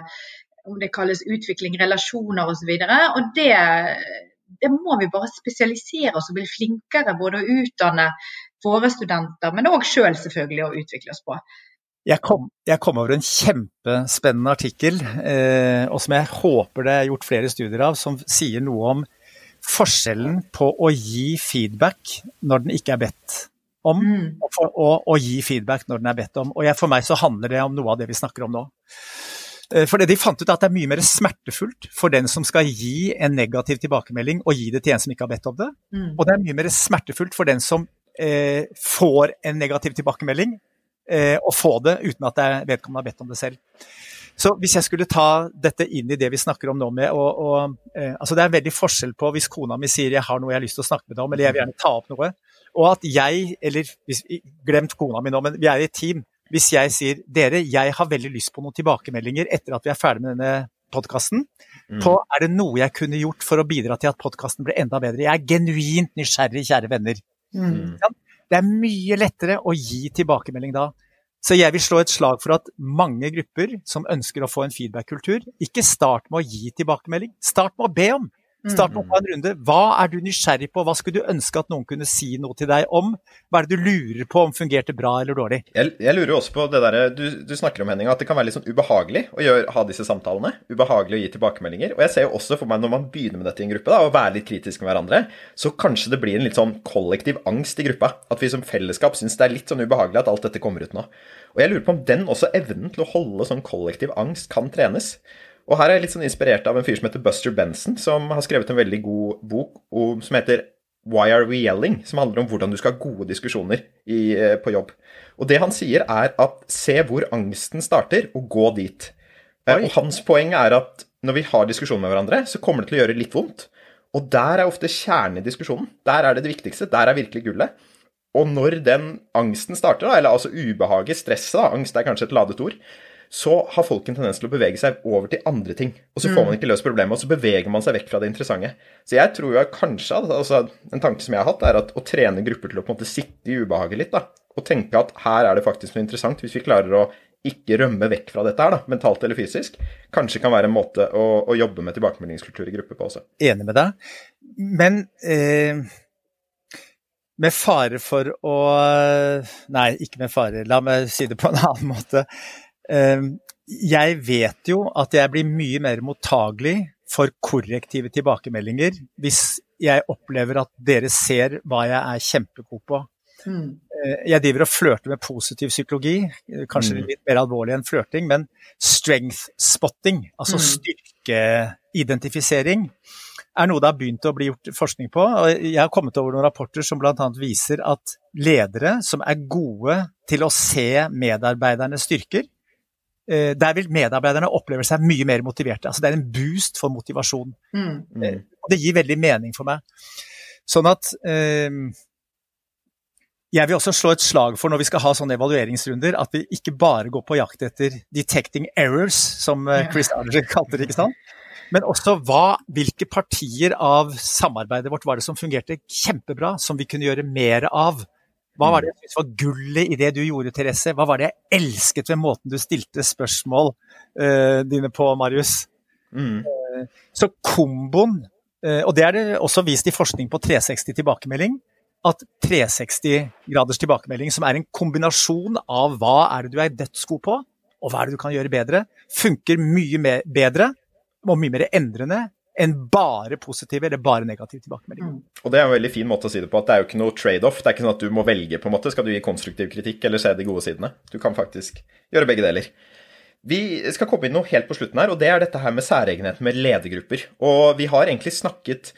om det kalles utvikling, relasjoner osv. Og, og det det må vi bare spesialisere oss og bli flinkere både å utdanne våre studenter, men òg sjøl selv selvfølgelig å utvikle oss på. Jeg kom, jeg kom, over en kjempespennende artikkel, eh, og som jeg håper det er gjort flere studier av, som sier noe om forskjellen på å gi feedback når den ikke er bedt om, mm. og, for, og, og, gi feedback når den er bedt om. Og jeg, For meg så handler det om noe av det vi snakker om nå. For det de fant ut er at det er mye mer smertefullt for den som skal gi en negativ tilbakemelding, og gi det til en som ikke har bedt om det. Mm. Og det er mye mer smertefullt for den som eh, får en negativ tilbakemelding, eh, å få det uten at vedkommende har bedt om det selv. Så hvis jeg skulle ta dette inn i det vi snakker om nå med og, og, eh, altså Det er en veldig forskjell på hvis kona mi sier 'jeg har noe jeg har lyst til å snakke med deg om', eller 'jeg vil gjerne ta opp noe', og at jeg, eller hvis, glemt kona mi nå, men vi er i et team. Hvis jeg sier 'dere, jeg har veldig lyst på noen tilbakemeldinger etter at vi er ferdig med denne podkasten', mm. på er det noe jeg kunne gjort for å bidra til at podkasten ble enda bedre. Jeg er genuint nysgjerrig, kjære venner. Mm. Det er mye lettere å gi tilbakemelding da. Så jeg vil slå et slag for at mange grupper som ønsker å få en feedback-kultur, ikke start med å gi tilbakemelding, start med å be om. Start med å en runde. Hva er du nysgjerrig på, hva skulle du ønske at noen kunne si noe til deg om? Hva er det du lurer på om fungerte bra eller dårlig? Jeg, jeg lurer også på det der du, du, snakker om, Henning, at det kan være litt sånn ubehagelig å gjøre, ha disse samtalene. Ubehagelig å gi tilbakemeldinger. Og jeg ser jo også for meg når man begynner med dette i en gruppe, da, å være litt kritisk med hverandre, så kanskje det blir en litt sånn kollektiv angst i gruppa. At vi som fellesskap syns det er litt sånn ubehagelig at alt dette kommer ut nå. Og jeg lurer på om den også evnen til å holde sånn kollektiv angst kan trenes. Og her er jeg litt sånn inspirert av en fyr som heter Buster Benson, som har skrevet en veldig god bok som heter Why Are We Yelling? Som handler om hvordan du skal ha gode diskusjoner i, eh, på jobb. Og det han sier, er at se hvor angsten starter, og gå dit. Eh, Oi. Og hans poeng er at når vi har diskusjoner med hverandre, så kommer det til å gjøre litt vondt. Og der er ofte kjernen i diskusjonen. Der er det det viktigste. Der er virkelig gullet. Og når den angsten starter, eller altså ubehaget, stresset, da, angst er kanskje et ladet ord, så har folk en tendens til å bevege seg over til andre ting. Og så får man mm. ikke løst problemet, og så beveger man seg vekk fra det interessante. Så jeg tror jo kanskje altså, En tanke som jeg har hatt, er at å trene grupper til å på en måte sitte i ubehaget litt, da. Og tenke at her er det faktisk noe interessant. Hvis vi klarer å ikke rømme vekk fra dette her, da, mentalt eller fysisk, kanskje kan være en måte å, å jobbe med tilbakemeldingskultur i gruppe på også. Enig med deg. Men eh, med fare for å Nei, ikke med fare, la meg si det på en annen måte. Ehm, jeg vet jo at jeg blir mye mer mottagelig for korrektive tilbakemeldinger hvis jeg opplever at dere ser hva jeg er kjempegod på. Mm. Eh, jeg driver og flørter med positiv psykologi, eh, kanskje mm. litt mer alvorlig enn flørting, men strength spotting, altså mm. styrkeidentifisering, er noe det har begynt å bli gjort forskning på. Jeg har kommet over noen rapporter som bl.a. viser at ledere som er gode til å se medarbeidernes styrker, der vil medarbeiderne oppleve seg mye mer motiverte. Altså det er en boost for motivasjon. Mm. Eh, det gir veldig mening for meg. Sånn at eh, jeg vil også slå et slag for når vi skal ha sånne evalueringsrunder, at vi ikke bare går på jakt etter 'detecting errors', som eh, Chris Adler kalte det. ikke sant? Men også hva, hvilke partier av samarbeidet vårt var det som fungerte kjempebra, som vi kunne gjøre mer av. Hva var det jeg syntes var gullet i det du gjorde, Therese? Hva var det jeg elsket ved måten du stilte spørsmål uh, dine på, Marius? Mm. Uh, så komboen, uh, og det er det også vist i forskning på 360 tilbakemelding, at 360 graders tilbakemelding, som er en kombinasjon av hva er det du er dødsgod på, og hva er det du kan gjøre bedre, funker mye bedre og mye mer endrende enn bare positive eller bare negative tilbakemeldinger. Mm. Og Det er en veldig fin måte å si det på, at det er jo ikke noe trade-off. Det er ikke sånn at du må velge, på en måte. Skal du gi konstruktiv kritikk eller se de gode sidene? Du kan faktisk gjøre begge deler. Vi skal komme inn noe helt på slutten her, og det er dette her med særegenheten med ledergrupper. Og vi har egentlig snakket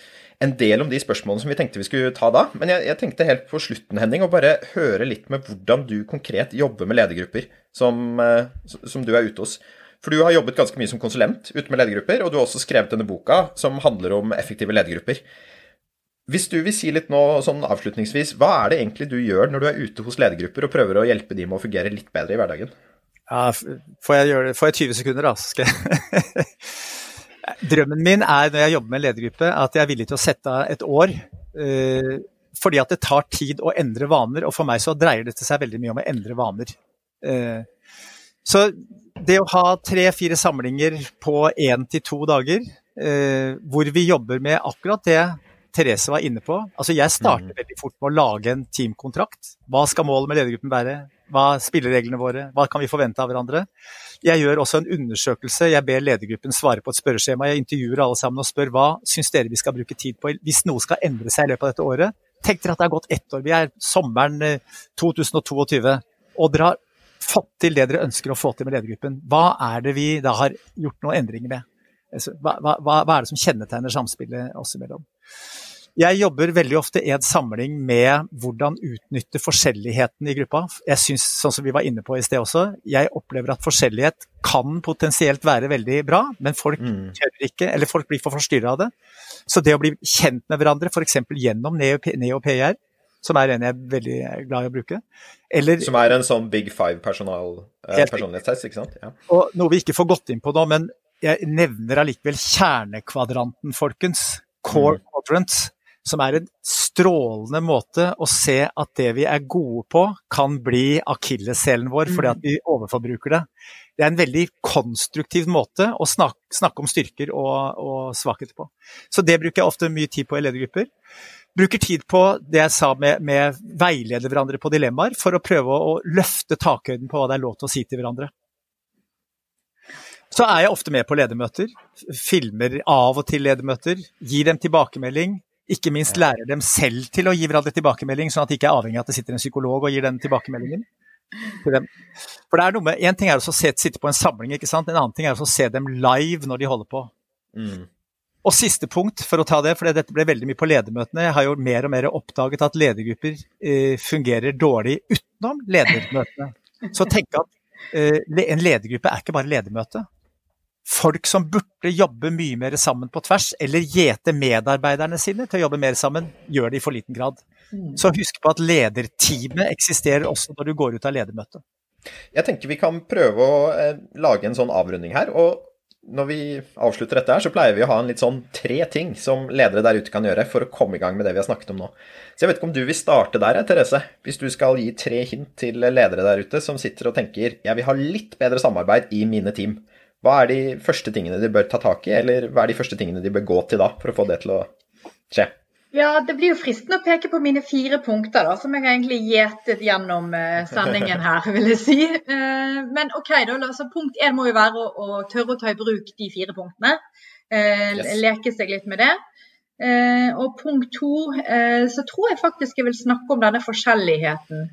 en del om de spørsmålene som vi tenkte vi skulle ta da. Men jeg, jeg tenkte helt på slutten, Henning, å bare høre litt med hvordan du konkret jobber med ledergrupper som, eh, som du er ute hos. For du har jobbet ganske mye som konsulent ute med ledergrupper, og du har også skrevet denne boka som handler om effektive ledergrupper. Hvis du vil si litt nå sånn avslutningsvis, hva er det egentlig du gjør når du er ute hos ledergrupper og prøver å hjelpe dem med å fungere litt bedre i hverdagen? Ja, får jeg, gjøre det? Får jeg 20 sekunder, da? Skal jeg Drømmen min er når jeg jobber med en ledergruppe, at jeg er villig til å sette av et år. Eh, fordi at det tar tid å endre vaner, og for meg så dreier dette seg veldig mye om å endre vaner. Eh, så det å ha tre-fire samlinger på én til to dager, eh, hvor vi jobber med akkurat det Therese var inne på. Altså jeg starter mm. veldig fort med å lage en teamkontrakt. Hva skal målet med ledergruppen være? Hva er spillereglene våre? Hva kan vi forvente av hverandre? Jeg gjør også en undersøkelse. Jeg ber ledergruppen svare på et spørreskjema. Jeg intervjuer alle sammen og spør hva syns dere vi skal bruke tid på hvis noe skal endre seg i løpet av dette året. Tenk dere at det har gått ett år. Vi er sommeren 2022. Eh, og dere har fått til det dere ønsker å få til med ledergruppen? Hva er det vi da har gjort noen endringer med? Altså, hva, hva, hva er det som kjennetegner samspillet oss imellom? Jeg jobber veldig ofte i en samling med hvordan utnytte forskjelligheten i gruppa. Jeg synes, sånn som vi var inne på i sted også, jeg opplever at forskjellighet kan potensielt være veldig bra, men folk mm. tør ikke, eller folk blir for forstyrra av det. Så det å bli kjent med hverandre, f.eks. gjennom Neo PR, som er en jeg er veldig glad i å bruke. Eller, som er en sånn big five personal, uh, personlighetstest, ikke sant? Ja. Og noe vi ikke får gått inn på nå, men jeg nevner allikevel kjernekvadranten, folkens. Core mm. quadrants som er en strålende måte å se at det vi er gode på, kan bli akilleshælen vår fordi at mm. vi overforbruker det. Det er en veldig konstruktiv måte å snakke, snakke om styrker og, og, svakheter på. Så det bruker jeg ofte mye tid på i ledergrupper. Bruker tid på det jeg sa med, med veilede hverandre på dilemmaer, for å prøve å løfte takhøyden på hva det er lov til å si til hverandre. Så er jeg ofte med på ledermøter. Filmer av og til ledermøter. Gir dem tilbakemelding ikke minst lærer dem selv til å gi hverandre tilbakemelding, sånn at de ikke er avhengig av at det sitter en psykolog og gir den tilbakemeldingen. For det er noe med, En ting er å sitte på en samling, ikke sant? en annen ting er å se dem live når de holder på. Mm. Og siste punkt, for å ta det, for dette ble veldig mye på ledermøtene. Jeg har jo mer og mer oppdaget at ledergrupper eh, fungerer dårlig utenom ledermøtene. Så tenk at eh, en ledergruppe er ikke bare ledermøte folk som burde jobbe mye mer sammen på tvers, eller gjete medarbeiderne sine til å jobbe mer sammen, gjør det i for liten grad. Mm. Så husk på at lederteamet eksisterer også når du går ut av ledermøtet. Jeg tenker vi kan prøve å eh, lage en sånn avrunding her. og når vi avslutter dette her, så pleier vi å ha en litt sånn tre ting som ledere der ute kan gjøre for å komme i gang med det vi har snakket om nå. Så jeg vet ikke om du vil starte der, Therese. Hvis du skal gi tre hint til ledere der ute som sitter og tenker jeg vil ha litt bedre samarbeid i mine team. Hva er de første tingene de bør ta tak i, eller hva er de første tingene de bør gå til da, for å få det til å skje? Ja, Det blir jo fristende å peke på mine fire punkter, da, som jeg egentlig gjetet gjennom uh, sendingen her, vil jeg si. Uh, men OK, da, altså, punkt én må jo være å, å, tørre å ta i bruk de fire punktene. Uh, yes. Leke seg litt med det. og punkt to, så tror jeg faktisk jeg vil snakke om denne forskjelligheten.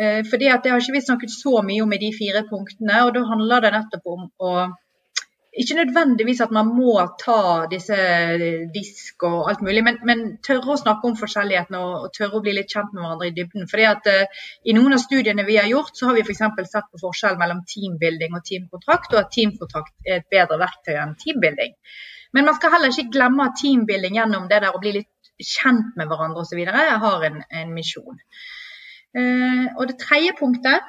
Eh, fordi at Det har ikke vi snakket så mye om i de fire punktene. og Da handler det nettopp om å ikke nødvendigvis at man må ta disse disk og alt mulig, men, men tørre å snakke om forskjellighetene og, og, tørre å bli litt kjent med hverandre i dybden. Fordi at uh, I noen av studiene vi har gjort, så har vi f.eks. sett på forskjell mellom teambuilding og teamkontrakt, og at teamkontrakt er et bedre verktøy enn teambuilding. Men man skal heller ikke glemme at teambuilding gjennom det der å bli litt kjent med hverandre osv. har en, en misjon. Uh, og det tredje punktet,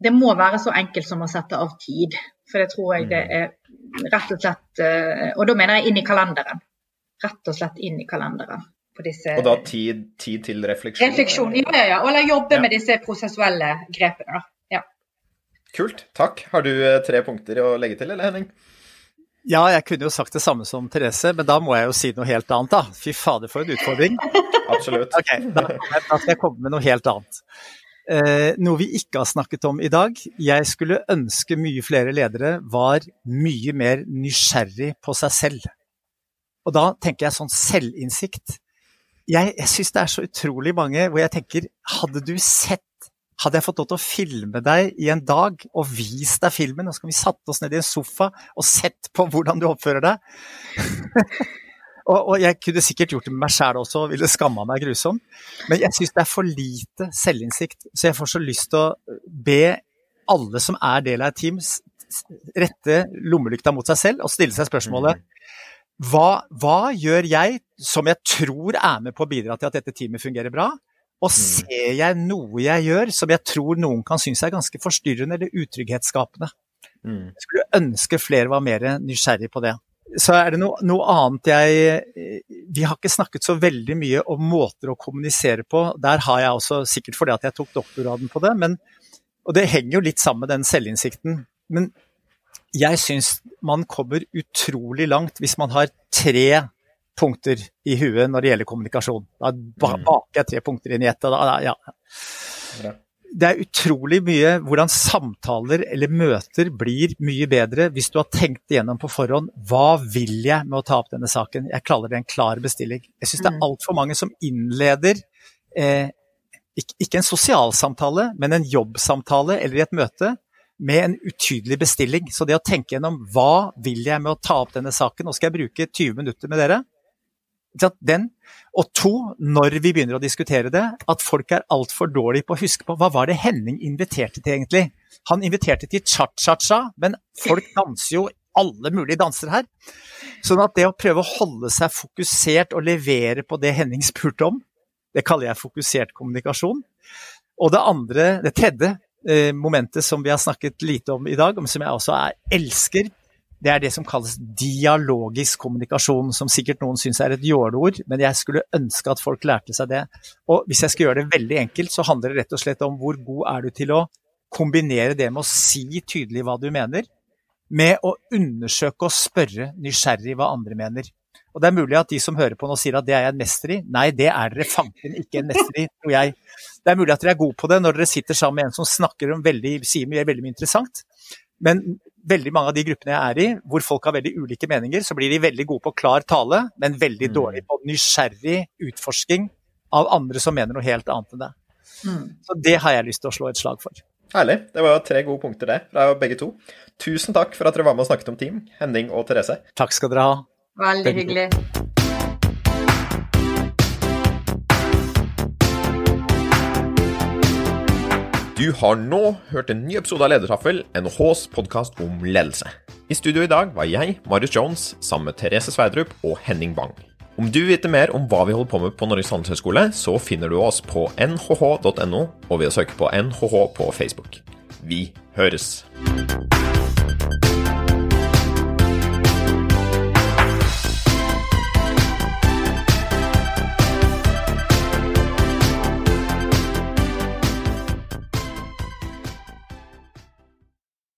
det må være så enkelt som å sette av tid. For det tror jeg det mm. er rett og slett eh, Og da mener jeg inn i kalenderen. Rett og slett inn i kalenderen. Disse, og da tid, tid, til refleksjon? Refleksjon, ja, ja, ja. Eller jobbe ja. med disse prosessuelle grepene. da. Ja. Kult. Takk. Har du eh, tre punkter å legge til, eller Henning? Ja, jeg kunne jo sagt det samme som Therese, men da må jeg jo si noe helt annet, da. Fy fader, for en utfordring. Absolutt. Ok, da, da, skal jeg komme med noe helt annet. Eh, noe vi ikke har snakket om i dag. Jeg skulle ønske mye flere ledere var mye mer nysgjerrig på seg selv. Og da tenker jeg sånn selvinnsikt. Jeg, jeg syns det er så utrolig mange hvor jeg tenker Hadde du sett hadde jeg fått lov til å filme deg i en dag og vist deg filmen, og så kan vi satt oss ned i en sofa og sett på hvordan du oppfører deg og, og, jeg kunne sikkert gjort det med meg sjæl også og ville skamma meg grusomt, men jeg syns det er for lite selvinnsikt. Så jeg får så lyst til å be alle som er del av et team, rette lommelykta mot seg selv og stille seg spørsmålet hva, hva gjør jeg som jeg tror er med på å bidra til at dette teamet fungerer bra? Og mm. ser jeg noe jeg gjør som jeg tror noen kan synes er ganske forstyrrende eller utrygghetsskapende. Mm. Jeg skulle ønske flere var mer nysgjerrig på det. Så er det noe, noe, annet jeg Vi har ikke snakket så veldig mye om måter å kommunisere på. Der har jeg også, sikkert fordi at jeg tok doktorgraden på det, men, og det henger jo litt sammen med den selvinnsikten. Men jeg syns man kommer utrolig langt hvis man har tre punkter i huet når det gjelder kommunikasjon. Da mm. baker jeg tre punkter inn i ett. Ja. Det er utrolig mye hvordan samtaler eller møter blir mye bedre hvis du har tenkt igjennom på forhånd hva vil jeg med å ta opp denne saken. Jeg kaller det en klar bestilling. Jeg syns det er mm. altfor mange som innleder eh, ikke en sosialsamtale, men en jobbsamtale eller i et møte med en utydelig bestilling. Så det å tenke gjennom hva vil jeg med å ta opp denne saken, nå skal jeg bruke 20 minutter med dere. Den. Og to, når vi begynner å diskutere det, at folk er altfor dårlige på å huske på hva var det Henning inviterte til egentlig. Han inviterte til cha-cha-cha, men folk danser jo alle mulige danser her. Sånn at det å prøve å holde seg fokusert og levere på det Henning spurte om, det kaller jeg fokusert kommunikasjon. Og det andre, det tredje eh, momentet som vi har snakket lite om i dag, som jeg også er, elsker, det er det som kalles dialogisk kommunikasjon, som sikkert noen syns er et jåleord, men jeg skulle ønske at folk lærte seg det. Og hvis jeg skal gjøre det veldig enkelt, så handler det rett og slett om hvor god er du til å kombinere det med å si tydelig hva du mener, med å undersøke og spørre nysgjerrig hva andre mener. Og Det er mulig at de som hører på nå sier at det er jeg en mester i. Nei, det er dere fanken ikke en mester i, tror jeg. Det er mulig at dere er gode på det når dere sitter sammen med en som snakker om veldig, sier mye veldig mye interessant. Men veldig mange av de gruppene jeg er i, hvor folk har veldig ulike meninger, så blir de veldig gode på klar tale, men veldig mm. dårlige på nysgjerrig utforsking av andre som mener noe helt annet enn det. Mm. Så det har jeg lyst til å slå et slag for. Herlig. Det var tre gode punkter, det, fra begge to. Tusen takk for at dere var med og snakket om team, Henning og Therese. Takk skal dere ha. Veldig hyggelig. Du har nå hørt en ny episode av Ledertaffel, NHHs podkast om ledelse. I studio i dag var jeg, Marius Jones, sammen med Therese Sverdrup og Henning Bang. Om du vil vite mer om hva vi holder på med på Norges handelshøyskole, så finner du oss på nhh.no og ved å søke på NHH på Facebook. Vi høres!